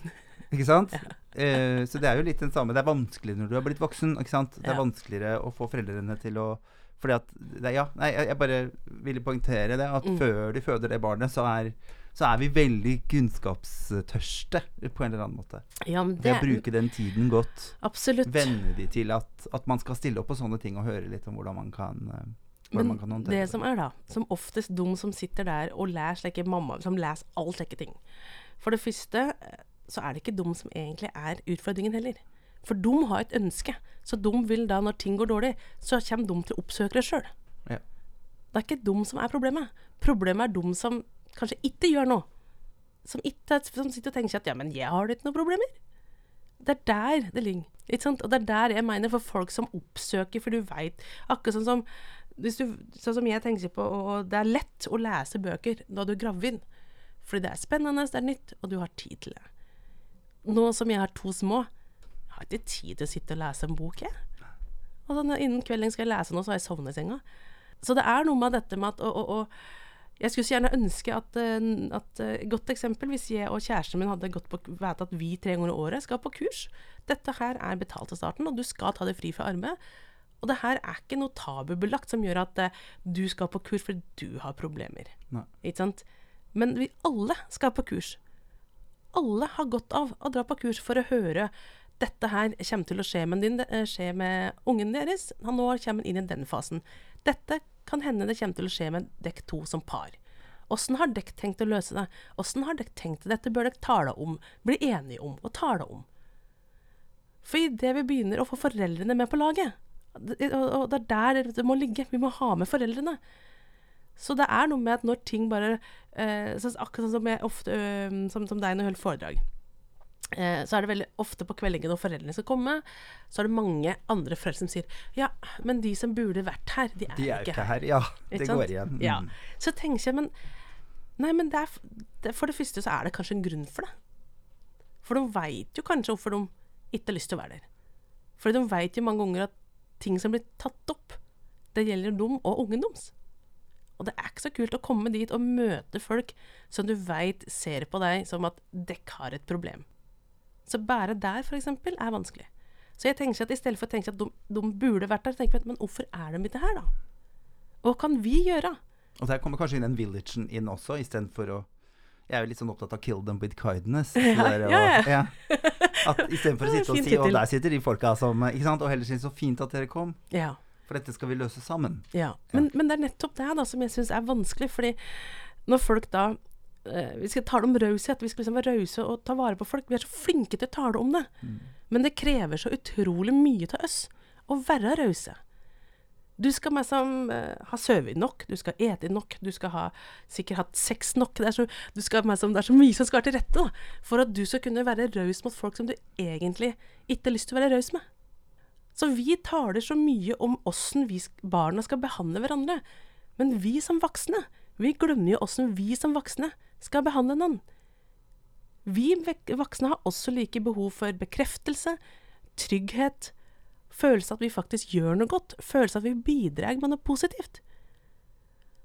Ikke sant? Ja. Eh, så det er jo litt den samme. Det er vanskelig når du har blitt voksen. Ikke sant? Det er ja. vanskeligere å få foreldrene til å fordi at det, Ja, nei, jeg, bare ville poengtere det. At mm. før de føder det barnet, så er, så er, vi veldig kunnskapstørste på en eller annen måte. Ja, det, Ved å bruke den tiden godt. Absolutt. Venne de til at, at, man skal stille opp på sånne ting og høre litt om hvordan man kan uh, men det som er da, som oftest de som sitter der og leser slike mamma, som leser alle slike ting For det første så er det ikke de som egentlig er utfordringen heller. For de har et ønske. Så de vil da, når ting går dårlig, så kommer de til å oppsøke det sjøl. Ja. Det er ikke de som er problemet. Problemet er de som kanskje ikke gjør noe. Som, ikke, som sitter og tenker at ja, men jeg har ikke noen problemer. Det er der det ligger. Og det er der jeg mener, for folk som oppsøker, for du veit Akkurat sånn som hvis du, Sånn som jeg tenker på, det er lett å lese bøker da du er gravid. Fordi det er spennende, det er nytt, og du har tid til det. Nå som jeg har to små, har ikke tid til å sitte og lese en bok, jeg. Og sånn, innen kvelden skal jeg lese noe, så har jeg sovnet i senga. Så det er noe med dette med at og, og, og, Jeg skulle så gjerne ønske at, eh, at eh, godt eksempel hvis jeg og kjæresten min hadde gått på vet at vi tre ganger i året skal på kurs. Dette her er betalt til starten, og du skal ta det fri fra arbeid. Og det her er ikke noe tabubelagt som gjør at uh, du skal på kurs fordi du har problemer. Nei. Ikke sant? Men vi alle skal på kurs. Alle har godt av å dra på kurs for å høre dette her kommer til å skje med, din, eh, skje med ungen deres. Han nå kommer inn i den fasen. Dette kan hende det kommer til å skje med dekk to som par. Åssen har dere tenkt å løse det? Åssen har dere tenkt det? Dette bør dere tale om, bli enige om og tale om. For idet vi begynner å få foreldrene med på laget, og det er der det må ligge, vi må ha med foreldrene. Så det er noe med at når ting bare eh, Akkurat sånn som, jeg ofte, øh, som, som deg når du holder foredrag. Eh, så er det veldig ofte på kveldingen når foreldrene skal komme, så er det mange andre foreldre som sier Ja, men de som burde vært her, de er, de er ikke her. her. Ja, det går igjen. Mm. Ja. Så tenker jeg, men Nei, men det er, det, for det første så er det kanskje en grunn for det. For de veit jo kanskje hvorfor de ikke har lyst til å være der. For de veit jo mange ganger at ting som blir tatt opp, det gjelder dem og ungen deres. Og det er ikke så kult å komme dit og møte folk som du veit ser på deg som at dekk har et problem. Så bare der, f.eks., er vanskelig. Så jeg tenker at i stedet for å tenke at de, de burde vært der, tenker jeg at men hvorfor er de ikke her, da? Hva kan vi gjøre? Og der kommer kanskje inn den villagen inn også, istedenfor å Jeg er jo litt sånn opptatt av 'kill them with kindness'. Ja, der, og, ja, ja. At Istedenfor å sitte og si 'Å, der sitter de folka som Ikke sant? Og heller si 'Så fint at dere kom'. Ja. For dette skal vi løse sammen. Ja. Men, men det er nettopp det da som jeg syns er vanskelig. Fordi når folk da eh, Vi skal tale om raushet. Vi skal liksom være rause og ta vare på folk. Vi er så flinke til å tale om det. Mm. Men det krever så utrolig mye av oss å være rause. Du skal liksom, ha sovet nok, du skal ete nok, du skal ha sikkert hatt sex nok. Det er, så, skal, liksom, det er så, mye som skal være til rette da, for at du skal kunne være raus mot folk som du egentlig ikke har lyst til å være raus med. Så vi taler så mye om åssen barna skal behandle hverandre. Men vi som voksne, vi glemmer jo åssen vi som voksne skal behandle noen. Vi voksne har også like behov for bekreftelse, trygghet, følelse at vi faktisk gjør noe godt, følelse at vi bidrar med noe positivt.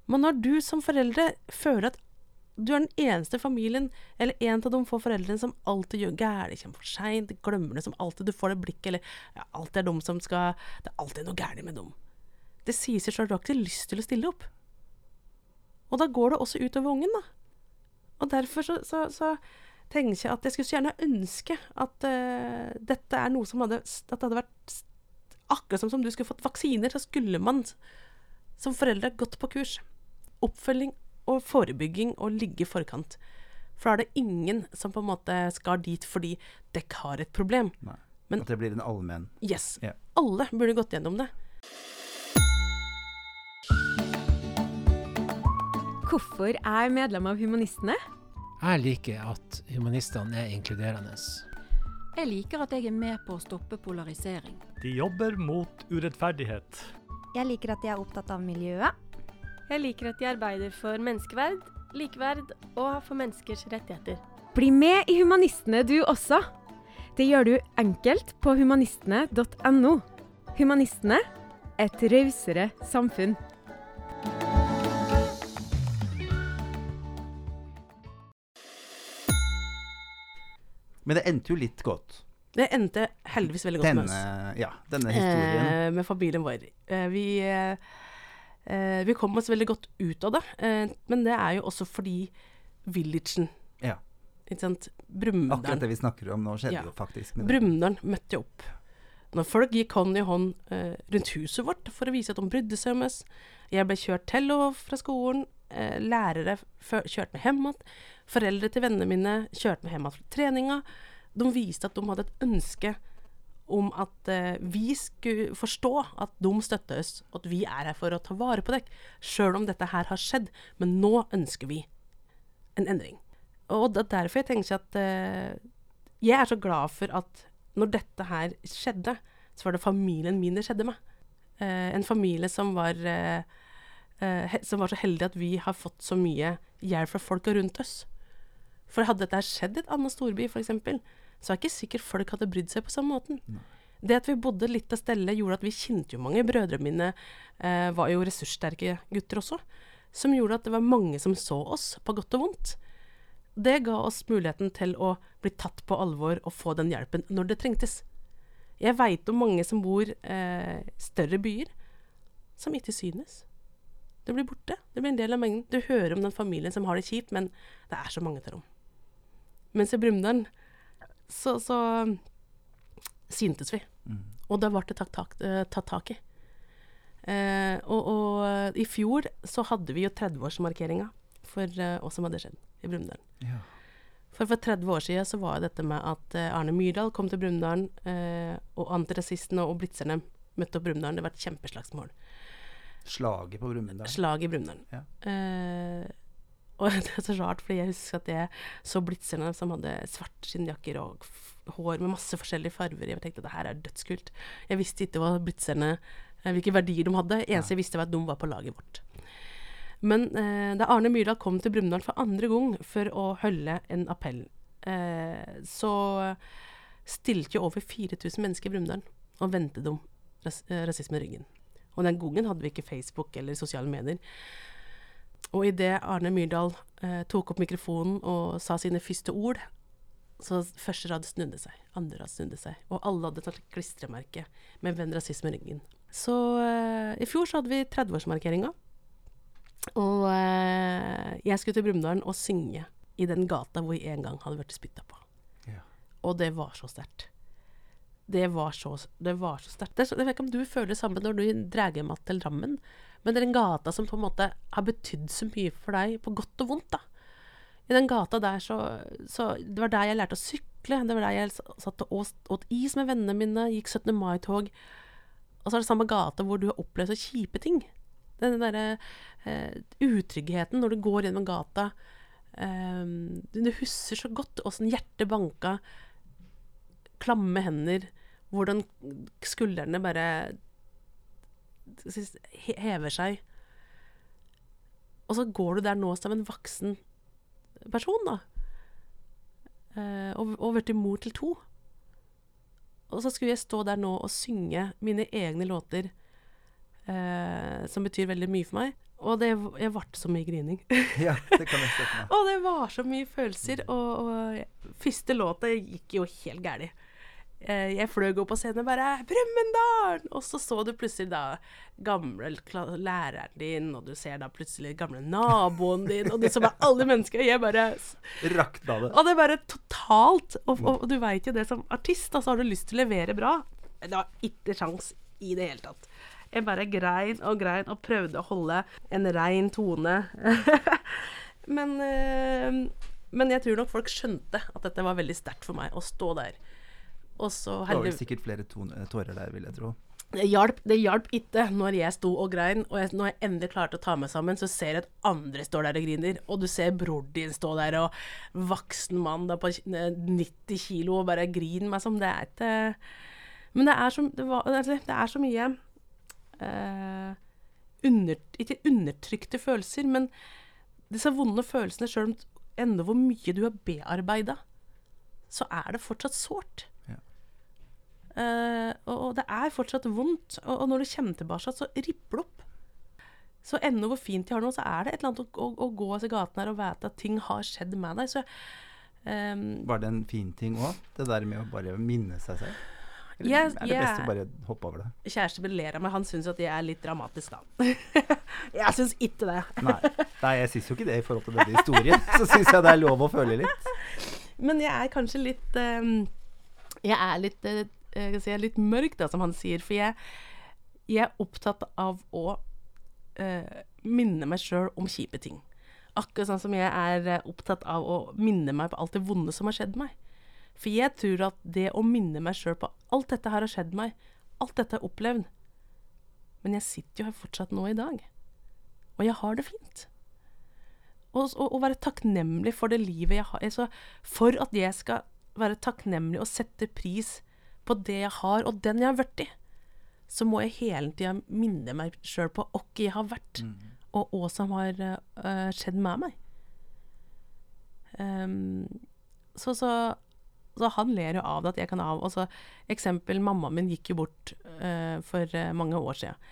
Men når du som foreldre føler at du er den eneste familien, eller en av de få foreldrene som alltid gjør gærent, kommer for seint, glemmer det som alltid, du får det blikket, eller ja, alt er de som skal Det er alltid noe gærent med dem. Det sier seg sjøl, du har ikke lyst til å stille opp. Og da går det også utover ungen, da. Og derfor så, så, så tenker jeg at jeg skulle så gjerne ønske at uh, dette er noe som hadde hadde vært akkurat som om du skulle fått vaksiner, så skulle man som foreldre gått på kurs. Oppfølging og forebygging og ligge i forkant. For da er det ingen som på en måte skal dit fordi dekk har et problem. Nei. Men- At det blir en allmenn Yes. Yeah. Alle burde gått gjennom det. Hvorfor er medlem av Humanistene? Jeg liker at humanistene er inkluderende. Jeg liker at jeg er med på å stoppe polarisering. De jobber mot urettferdighet. Jeg liker at de er opptatt av miljøet. Jeg liker at de arbeider for menneskeverd, likeverd og for menneskers rettigheter. Bli med i Humanistene du også. Det gjør du enkelt på humanistene.no. Humanistene et rausere samfunn. Men det endte jo litt godt. Det endte heldigvis veldig godt med oss. ja, denne historien. Eh, med familien vår. Eh, vi, eh, eh, vi kom oss veldig godt ut av det. Eh, men det er jo også fordi villagen Ja. Ikke sant? Akkurat det vi snakker om nå, skjedde Ja. jo faktisk. møtte Brumunddal møtte opp. Når folk gikk hånd i hånd eh, rundt huset vårt for å vise at de brydde seg om oss. Jeg ble kjørt til og fra skolen. Eh, lærere kjørte meg hjem igjen. Foreldre til vennene mine kjørte meg hjem igjen fra treninga. De viste at de hadde et ønske om at eh, vi skulle forstå at de støtter oss, og at vi er her for å ta vare på dere, sjøl om dette her har skjedd. Men nå ønsker vi en endring. Og det er derfor jeg tenker at eh, Jeg er så glad for at når dette her skjedde, så var det familien min det skjedde med. Eh, en familie som var, eh, eh, som var så heldige at vi har fått så mye hjelp fra folka rundt oss. For hadde dette skjedd i et annet storby, f.eks., så er ikke sikkert folk hadde brydd seg på samme måten. Det at vi bodde litt av stelle, gjorde at vi kjente jo mange. Brødrene mine eh, var jo ressurssterke gutter også, som gjorde at det var mange som så oss, på godt og vondt. Det ga oss muligheten til å bli tatt på alvor og få den hjelpen når det trengtes. Jeg veit om mange som bor eh, større byer, som ikke synes. Det blir borte. Det blir en del av mengden. Du hører om den familien som har det kjipt, men det er så mange til rom. Mens i Brumunddal så, så syntes vi. Mm. Og da ble det tatt tak, eh, tatt tak i. Eh, og, og i fjor så hadde vi jo 30-årsmarkeringa for eh, hva som hadde skjedd i Brumunddal. Ja. For for 30 år siden så var dette med at eh, Arne Myrdal kom til Brumunddal, eh, og antirasistene og blitzerne møtte opp Brumunddal. Det var et kjempeslagsmål. Slaget på Brumunddal. Slaget i Brumunddal. Ja. Eh, og det er så rart, fordi jeg husker at jeg så blitzerne som hadde svart skinnjakker og hår med masse forskjellige farver. Jeg tenkte at det her er dødskult. Jeg visste ikke hva blitzerne eh, hvilke verdier de hadde. Eneste jeg visste, var at de var på laget vårt. Men eh, da Arne Myrdal kom til Brumunddal for andre gang for å holde en appell, eh, så stilte jo over 4000 mennesker i Brumunddal og vendte dem ras rasisme i ryggen. Og den gangen hadde vi ikke Facebook eller sosiale medier. Og idet Arne Myrdal eh, tok opp mikrofonen og sa sine første ord, så første rad snudde seg, andre rad snudde seg, og alle hadde tatt klistremerke med 'Venn rasisme ryggen'. Så eh, i fjor så hadde vi 30-årsmarkeringa, og eh, jeg skulle til Brumunddal og synge i den gata hvor jeg en gang hadde blitt spytta på. Ja. Og det var så sterkt. Det var så, så sterkt. Er Jeg vet ikke om du føler det samme når du drar hjem til Drammen, men det er en gata som på en måte har betydd så mye for deg, på godt og vondt, da. I den gata der så, så Det var der jeg lærte å sykle, det var der jeg satt og åt, is med vennene mine, gikk 17. mai-tog. Og så er det samme gata hvor du har opplevd så kjipe ting. Den derre eh, utryggheten når du går gjennom gata. Eh, du husker så godt åssen hjertet banka, klamme hender, hvordan skuldrene bare hever seg. Og så går du der nå som en voksen person, da. Eh, og, og blitt mor til to. Og så skulle jeg stå der nå og synge mine egne låter, eh, som betyr veldig mye for meg. Og det, jeg ble så mye grining. ja, det kan jeg støtte meg. Og det var så mye følelser. Og, og første låta gikk jo helt gærent. Eh, Jeg fløy opp på scenen og bare 'Brumunddal!' Og så så du plutselig da gamle læreren din, og du ser da plutselig gamle naboen din, og du så bare alle mennesker. Og jeg bare Rakna det. Og det er bare totalt. Og, og, og du veit jo det, som artist, da, så har du lyst til å levere bra. Det var ikke sjans i det hele tatt. Jeg bare grein og grein og prøvde å holde en rein tone. men, eh, men jeg tror nok folk skjønte at dette var veldig sterkt for meg, å stå der Og så Det var vel sikkert flere eh, tårer der, vil jeg tro. Det hjalp, det hjalp ikke når jeg sto og grein, og jeg, når jeg endelig klarte å ta meg sammen, så ser jeg at andre står der og griner, og du ser bror din stå der, og voksen mann da på eh, 90 kilo og bare griner meg som det er ikke Men det er så, det var, altså, det er så mye eh, under, Ikke undertrykte følelser, men disse vonde følelsene, sjøl om enda hvor mye du har bearbeida, så er det fortsatt sårt. Eh, og, og det er fortsatt vondt. Og, og når du kommer tilbake, så ripper det opp. Så ennå hvor fint de har det nå, så er det et eller annet å, å, å gå i gatene her og vite at ting har skjedd med deg. Så um, Var det en fin ting òg? Det der med å bare minne seg selv? Eller yes, er det best å bare hoppe over det? kjæresten min ler av meg. Han syns at jeg er litt dramatisk, da. jeg syns ikke det. Nei. Nei, jeg syns jo ikke det i forhold til denne historien. Så syns jeg det er lov å føle litt. Men jeg er kanskje litt um, Jeg er litt, kan si, jeg er litt mørk, da, som han sier. For jeg, jeg er opptatt av å eh, minne meg sjøl om kjipe ting. Akkurat sånn som jeg er eh, opptatt av å minne meg på alt det vonde som har skjedd meg. For jeg tror at det å minne meg sjøl på alt dette her har skjedd meg, alt dette har opplevd Men jeg sitter jo her fortsatt nå i dag. Og jeg har det fint. Og, og være takknemlig for det livet jeg har. Altså, for at jeg skal være takknemlig og sette pris på det jeg har, og den jeg har vært i, så må jeg hele tida minne meg sjøl på hvem jeg har vært, og hva som har uh, skjedd med meg. Um, så, så, så han ler jo av det at jeg kan av. Og så eksempel, mammaen min gikk jo bort uh, for uh, mange år siden.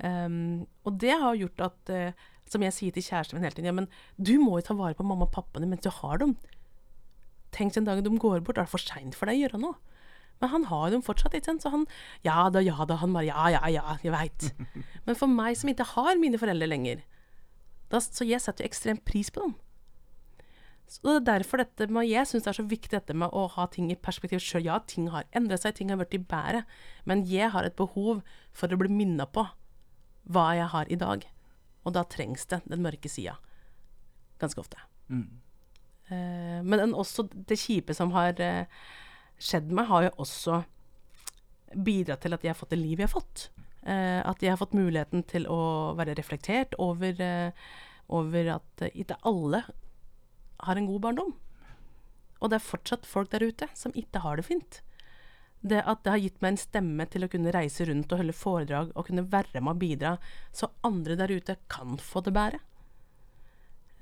Um, og det har gjort at uh, Som jeg sier til kjæresten min hele tiden, ja, men du må jo ta vare på mamma og pappaene mens du har dem. Tenk den dagen de går bort, da er det for seint for deg å gjøre noe. Men han har dem fortsatt, ikke sant. Så han Ja da, ja da. Han bare Ja, ja, ja, jeg veit. Men for meg som ikke har mine foreldre lenger, da, så jeg setter jo ekstremt pris på dem. Så det er derfor dette med, jeg syns det er så viktig dette med å ha ting i perspektiv sjøl. Ja, ting har endret seg, ting har blitt bedre, men jeg har et behov for å bli minna på hva jeg har i dag. Og da trengs det den mørke sida. Ganske ofte. Mm. Eh, men også det kjipe som har eh, skjedd meg, har jo også bidratt til at jeg har fått det livet jeg har fått. Eh, at jeg har fått muligheten til å være reflektert over, eh, over at ikke alle har en god barndom. Og det er fortsatt folk der ute som ikke har det fint. Det at det har gitt meg en stemme til å kunne reise rundt og holde foredrag og kunne være med og bidra, så andre der ute kan få det bedre.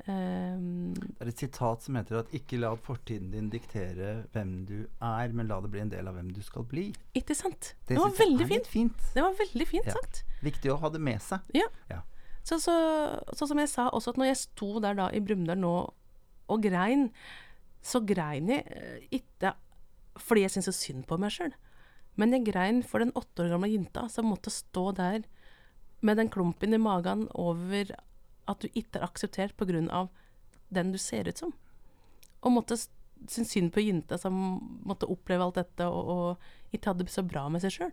Um, Det er et sitat som heter at ikke la fortiden din diktere hvem du er, men la det bli en del av hvem du skal bli. ikke sant? Det, var veldig fint. fint. Det var veldig fint Ja. sagt. Viktig å ha det med seg. Ja. Ja. Så, så, så som jeg sa også, at når jeg sto der da i Brumunddal nå og grein, så grein jeg eh, ikke fordi jeg syntes så synd på meg sjøl. Men jeg grein for den åtte år gamle jenta som måtte stå der med den klumpen i magen over at du ikke er akseptert pga. den du ser ut som. Og måtte synes synd på jenta som måtte oppleve alt dette og, og ikke hadde det så bra med seg sjøl.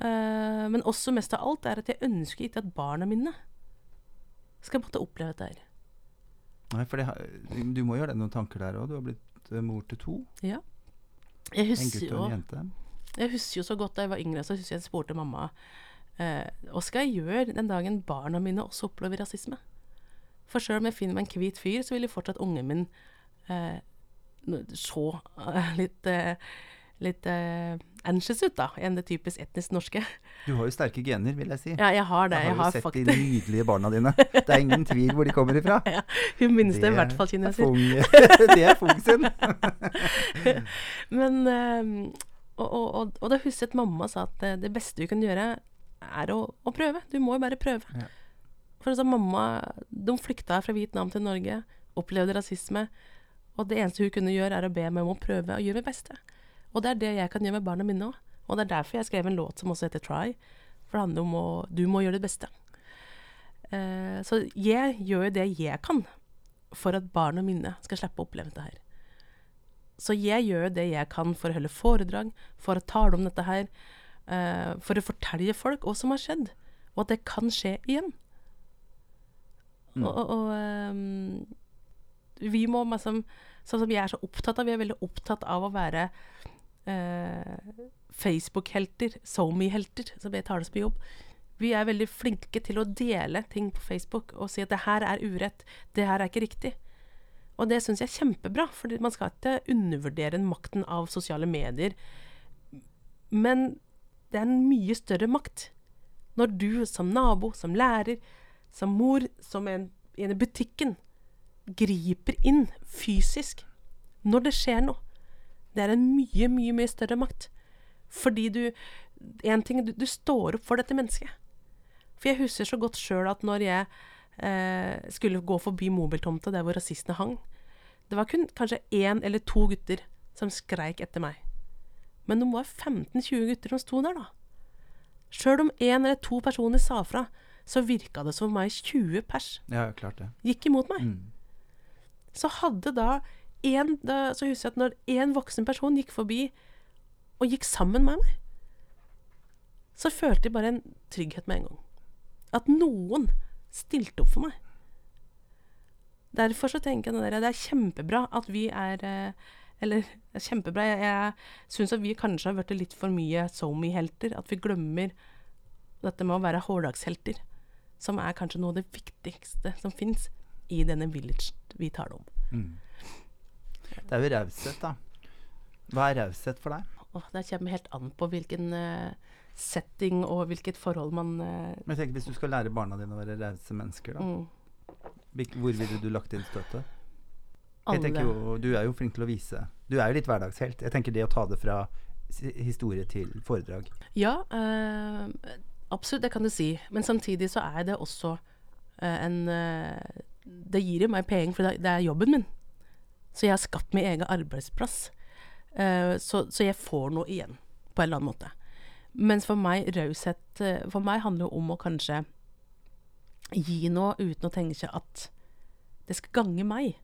Eh, men også mest av alt er at jeg ønsker ikke at barna mine skal måtte oppleve dette her. Nei, for det, du må gjøre deg noen tanker der òg. Du har blitt eh, mor til to. Jeg En husker, gutt og en jente. jeg husker jo så godt da jeg var yngre, så husker jeg jeg spurte mamma hva skal jeg gjøre den dagen barna mine også opplever rasisme? For sjøl om jeg finner meg en hvit fyr, så vil jo fortsatt ungen min eh, se eh, litt, eh, litt eh, anxious ut, da, enn det typisk etnisk norske. Du har jo sterke gener, vil jeg si. Ja, jeg har det. Jeg Jeg har har jo sett de nydelige barna dine. Det er ingen tvil hvor de kommer ifra. Hun minste, er i hvert fall er kineser. Det er Fung sin. Men og, og, og, og da husker jeg at mamma sa at eh, det beste du kan gjøre, er å, å prøve. Du må jo bare prøve. Ja. For altså, mamma De flykta fra Vietnam til Norge, opplevde rasisme. Og det eneste hun kunne gjøre, er å be meg om å prøve å gjøre mitt beste. Og det er det jeg kan gjøre med barna mine òg. Og det er derfor jeg skrev en låt som også heter 'Try'. For det handler om å Du må gjøre ditt beste. Uh, så jeg gjør jo det jeg kan for at barna mine skal slippe å oppleve dette her. Så jeg gjør det jeg kan for å holde foredrag, for å tale om dette her, eh, for å fortelle folk hva som har skjedd, og at det kan skje igjen. Mm. Og, og, ehm, vi må liksom Sånn som jeg er så opptatt av, vi er veldig opptatt av å være eh, Facebook-helter, SoMe-helter, som jeg tar det som jobb. Vi er veldig flinke til å dele ting på Facebook og si at det her er urett, det her er ikke riktig. Og det syns jeg er kjempebra, for man skal ikke undervurdere makten av sosiale medier. Men det er en mye større makt når du som nabo, som lærer, som mor, som en, i butikken, griper inn fysisk når det skjer noe. Det er en mye, mye, mye større makt. Fordi du En ting du, du står opp for dette mennesket. For jeg husker så godt sjøl at når jeg eh, skulle gå forbi mobiltomta der hvor rasistene hang Det var kun kanskje én eller to gutter som skreik etter meg. Men det var 15-20 gutter som sto der, da. Sjøl om én eller to personer sa fra, så virka det som om meg 20 pers Ja, klart det. gikk imot meg. Mm. Så hadde da en da, Så husker jeg at når én voksen person gikk forbi og gikk sammen med meg, så følte jeg bare en trygghet med en gang. At noen stilte opp for meg. Derfor så tenker jeg at det er kjempebra at vi er eh, Eller er kjempebra. Jeg, jeg syns at vi kanskje har blitt litt for mye SoMe-helter. At vi glemmer dette med å være hårdagshelter. Som er kanskje noe av det viktigste som fins i denne village vi taler om. Mm. Det er jo raushet, da. Hva er raushet for deg? Oh, det kommer helt an på hvilken uh, setting og hvilket forhold man uh, Men jeg tenker Hvis du skal lære barna dine å være rause mennesker, da. mm, Hvor ville du lagt inn støtet? Jeg tenker jo, Du er jo flink til å vise. Du er jo litt hverdagshelt. Jeg tenker det å ta det fra historie til foredrag. Ja, øh, absolutt, det kan du si. Men samtidig så er det også øh, en øh, Det gir jo meg penger, for det, er jobben min. Så jeg har skapt min egen arbeidsplass. Uh, så, så jeg får noe igjen, på en eller annen måte. Mens for meg, raushet For meg handler det om å kanskje gi noe uten å tenke at det skal gange meg.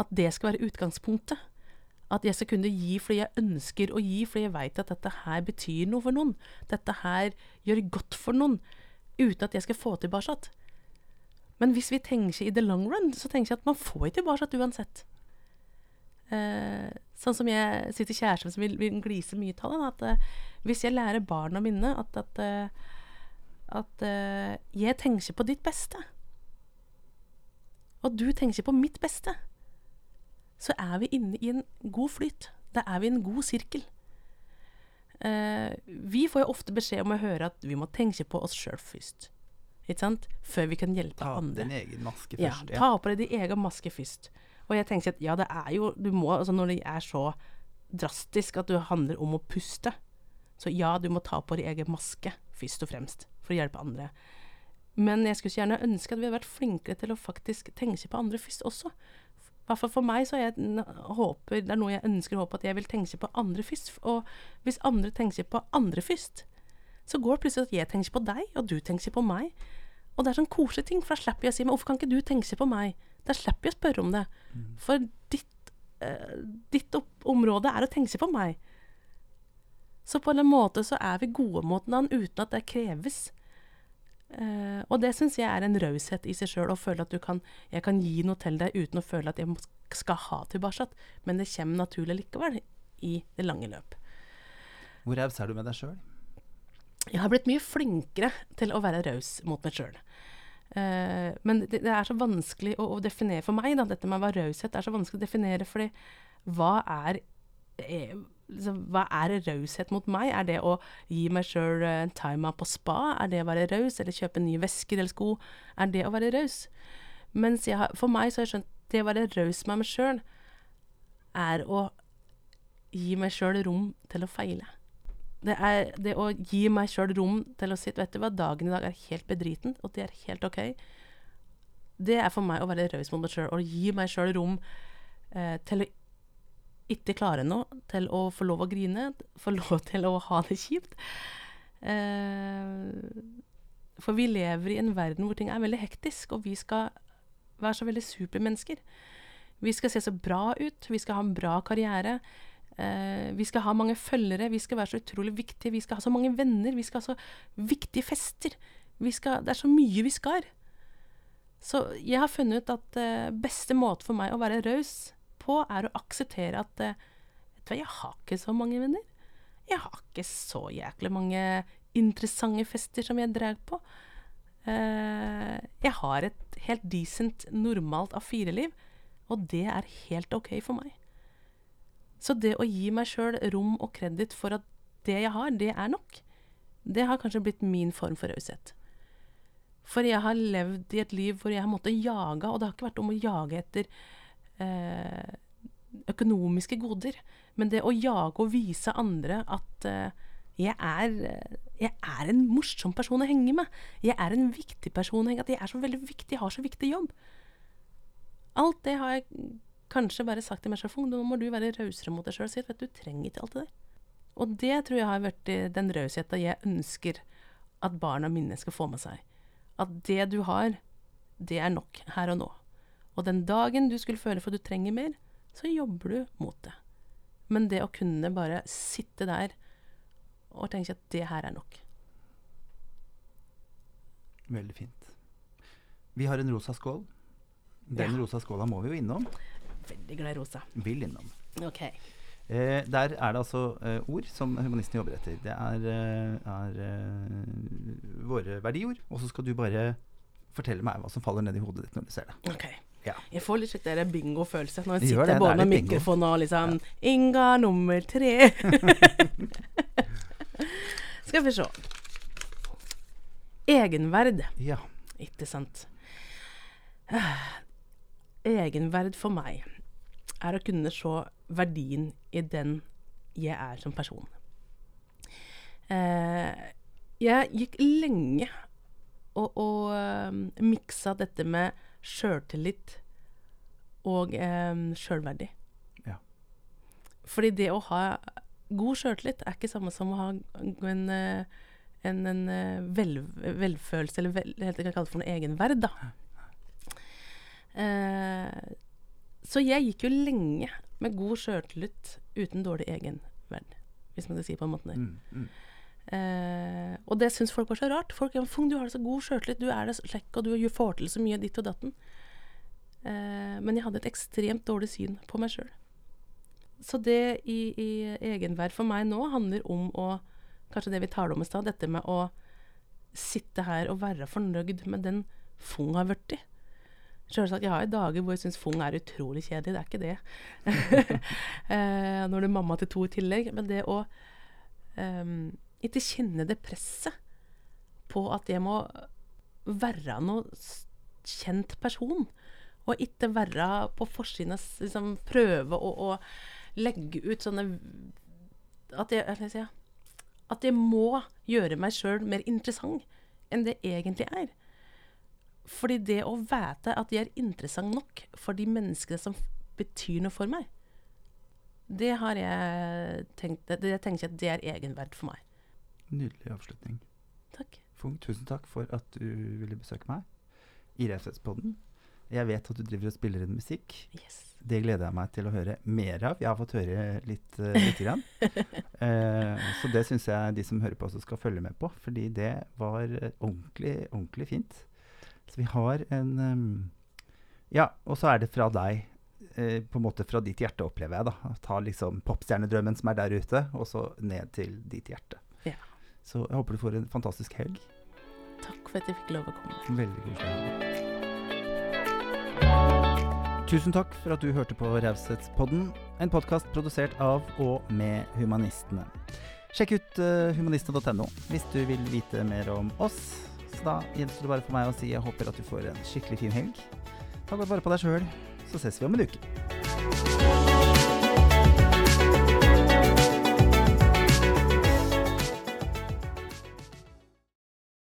At det skal være utgangspunktet. At jeg skal kunne gi fordi jeg ønsker å gi, fordi jeg veit at dette her betyr noe for noen. Dette her gjør godt for noen, uten at jeg skal få tilbake. Men hvis vi tenker i the long run, så tenker jeg at man får ikke tilbake uansett. Eh, sånn som jeg sier til kjæresten som vil, vil glise mye av det, at eh, hvis jeg lærer barna mine at, at, eh, at eh, jeg tenker på ditt beste, og du tenker på mitt beste, så er vi inne i en god flyt. Da er vi i en god sirkel. Eh, vi får jo ofte beskjed om å høre at vi må tenke på oss sjøl først. Ikke sant? Før vi kan hjelpe Ta andre. din egen maske først. Ja, ta på deg din egen maske først. Og jeg tenker at ja, det er jo du må, altså Når det er så drastisk at det handler om å puste, så ja, du må ta på din egen maske først og fremst for å hjelpe andre. Men jeg skulle så gjerne ønske at vi hadde vært flinkere til å faktisk tenke på andre først også. Hvert fall for meg så jeg, håper, det er noe jeg ønsker å håpe at jeg vil tenke på andre først. Og hvis andre tenker på andre først, så går det plutselig at jeg tenker på deg, og du tenker på meg. Og det er sånn koselige ting, for da slipper jeg å si men hvorfor kan ikke du tenke på meg? Da slipper jeg å spørre om det. For ditt, eh, ditt område er å tenke på meg. Så på en måte så er vi gode mot hverandre uten at det kreves. Eh, og det syns jeg er en raushet i seg sjøl, å føle at du kan, jeg kan gi noe til deg uten å føle at jeg skal ha tilbake. Men det kommer naturlig likevel, i det lange løp. Hvor raus er du med deg sjøl? Jeg har blitt mye flinkere til å være raus mot meg sjøl. men det, det er så vanskelig å, å definere for meg, da, dette med være raushet er så vanskelig å definere, fordi hva er eh, liksom, hva er raushet mot meg? Er det å gi meg sjøl en timeout på spa? Er det å være raus? Eller kjøpe nye vesker eller sko? Er det å være raus? Mens jeg har, for meg så har jeg skjønt det å være raus med meg sjøl er å gi meg sjøl rom til å feile. Det er det å gi meg sjøl rom til å si vet du hva, dagen i dag er helt bedriten, og det er helt OK. Det er for meg å være raus mot meg sjøl, og gi meg sjøl rom eh, til å ikke klare noe, til å få lov å grine, få lov til å ha det kjipt. Eh, for vi lever i en verden hvor ting er veldig hektisk, og vi skal være så veldig supermennesker. Vi skal se så bra ut, vi skal ha en bra karriere. Eh, vi skal ha mange følgere, vi skal være så utrolig viktige, vi skal ha så mange venner, vi skal ha så viktige fester. Vi skal, det er så mye vi skal. Så jeg har funnet ut at eh, beste måte for meg å være raus på, er å akseptere at eh, Vet du hva, jeg har ikke så mange venner. Jeg har ikke så jæklig mange interessante fester som jeg drar på. Eh, jeg har et helt decent, normalt A4-liv, og det er helt OK for meg. Så det å gi meg sjøl rom og kreditt for at det jeg har, det er nok, det har kanskje blitt min form for raushet. For jeg har levd i et liv hvor jeg har måttet jage, og det har ikke vært om å jage etter økonomiske goder, men det å jage og vise andre at eh, jeg, er, jeg er en morsom person å henge med. Jeg er en viktig person å henge. At jeg er så veldig viktig, jeg har så viktig jobb. Alt det har jeg kanskje bare sagt til meg selv, nå må du være rausere mot deg sjøl. Si at du trenger ikke alt det der. Og det tror jeg har vært den rausheta jeg ønsker at barna mine skal få med seg. At det du har, det er nok her og nå. Og den dagen du skulle føle for at du trenger mer, så jobber du mot det. Men det å kunne bare sitte der og tenke at det her er nok. Veldig fint. Vi har en rosa skål. Den Ja. rosa skåla må vi jo innom. Veldig glad i rosa. Vil innom. OK. Eh, der er det altså eh, ord som humanistene jobber etter. Det er, eh, er eh, våre verdiord. Og så skal du bare fortelle meg hva som faller ned i hodet ditt når du ser det. ok. Ja. Jeg får litt slik der bingo-følelse når jeg sitter det, både med mikrofonen og liksom Inga nummer tre. Skal vi se. Egenverd. Ja. Ikke sant. Egenverd for meg er å kunne se verdien i den jeg er som person. Eh, jeg gikk lenge og, og um, miksa dette med sjøltillit og eh, sjølverdi. Ja. Fordi det å ha god sjøltillit er ikke samme som å ha en, eh, en, en eh, vel, velfølelse, eller vel, jeg kan kalle det for noe egenverd, da. Eh, så jeg gikk jo lenge med god sjøltillit uten dårlig egenverd, hvis man kan si det på en måte der. Mm, mm. Eh, og det syns folk var så rart. Folk ja, Fung, du har det så god sjøltillit, du er det slekk, og du får til så mye ditt og datten. Eh, men jeg hadde et ekstremt dårlig syn på meg sjøl. Så det i, i egenverd for meg nå handler om å Kanskje det vi taler om i stad, dette med å sitte her og være fornøyd med den Fung har blitt i. Selvsagt, jeg har jo dager hvor jeg syns Fung er utrolig kjedelig, det er ikke det. eh, når du er mamma til to i tillegg. Men det å um, ikke kjenne det presset på at jeg må være noe kjent person. Og ikke være på forsiden av liksom, Prøve å, å legge ut sånne At jeg, jeg, at jeg må gjøre meg sjøl mer interessant enn det egentlig er. Fordi det å vite at jeg er interessant nok for de menneskene som betyr noe for meg, det har jeg tenkt Det, det tenker jeg at det er egenverd for meg. Nydelig avslutning. Takk. Fung, tusen takk for at du ville besøke meg i Raushetspodden. Jeg vet at du driver og spiller inn musikk. Yes. Det gleder jeg meg til å høre mer av. Jeg har fått høre litt. Uh, lite grann. Eh, så det syns jeg de som hører på også skal følge med på, fordi det var eh, ordentlig, ordentlig fint. Så vi har en um, Ja, og så er det fra deg. eh, på en måte fra ditt hjerte, opplever jeg. da Ta liksom popstjernedrømmen som er der ute, og så ned til ditt hjerte. Så jeg håper du får en fantastisk helg. Takk for at jeg fikk lov å komme. Veldig koselig. Tusen takk for at du hørte på Raushetspodden, en podkast produsert av og med Humanistene. Sjekk ut uh, humanistene.no hvis du vil vite mer om oss. Så da gjenstår det bare for meg å si jeg håper at du får en skikkelig fin helg. Ta godt vare på deg sjøl, så ses vi om en uke.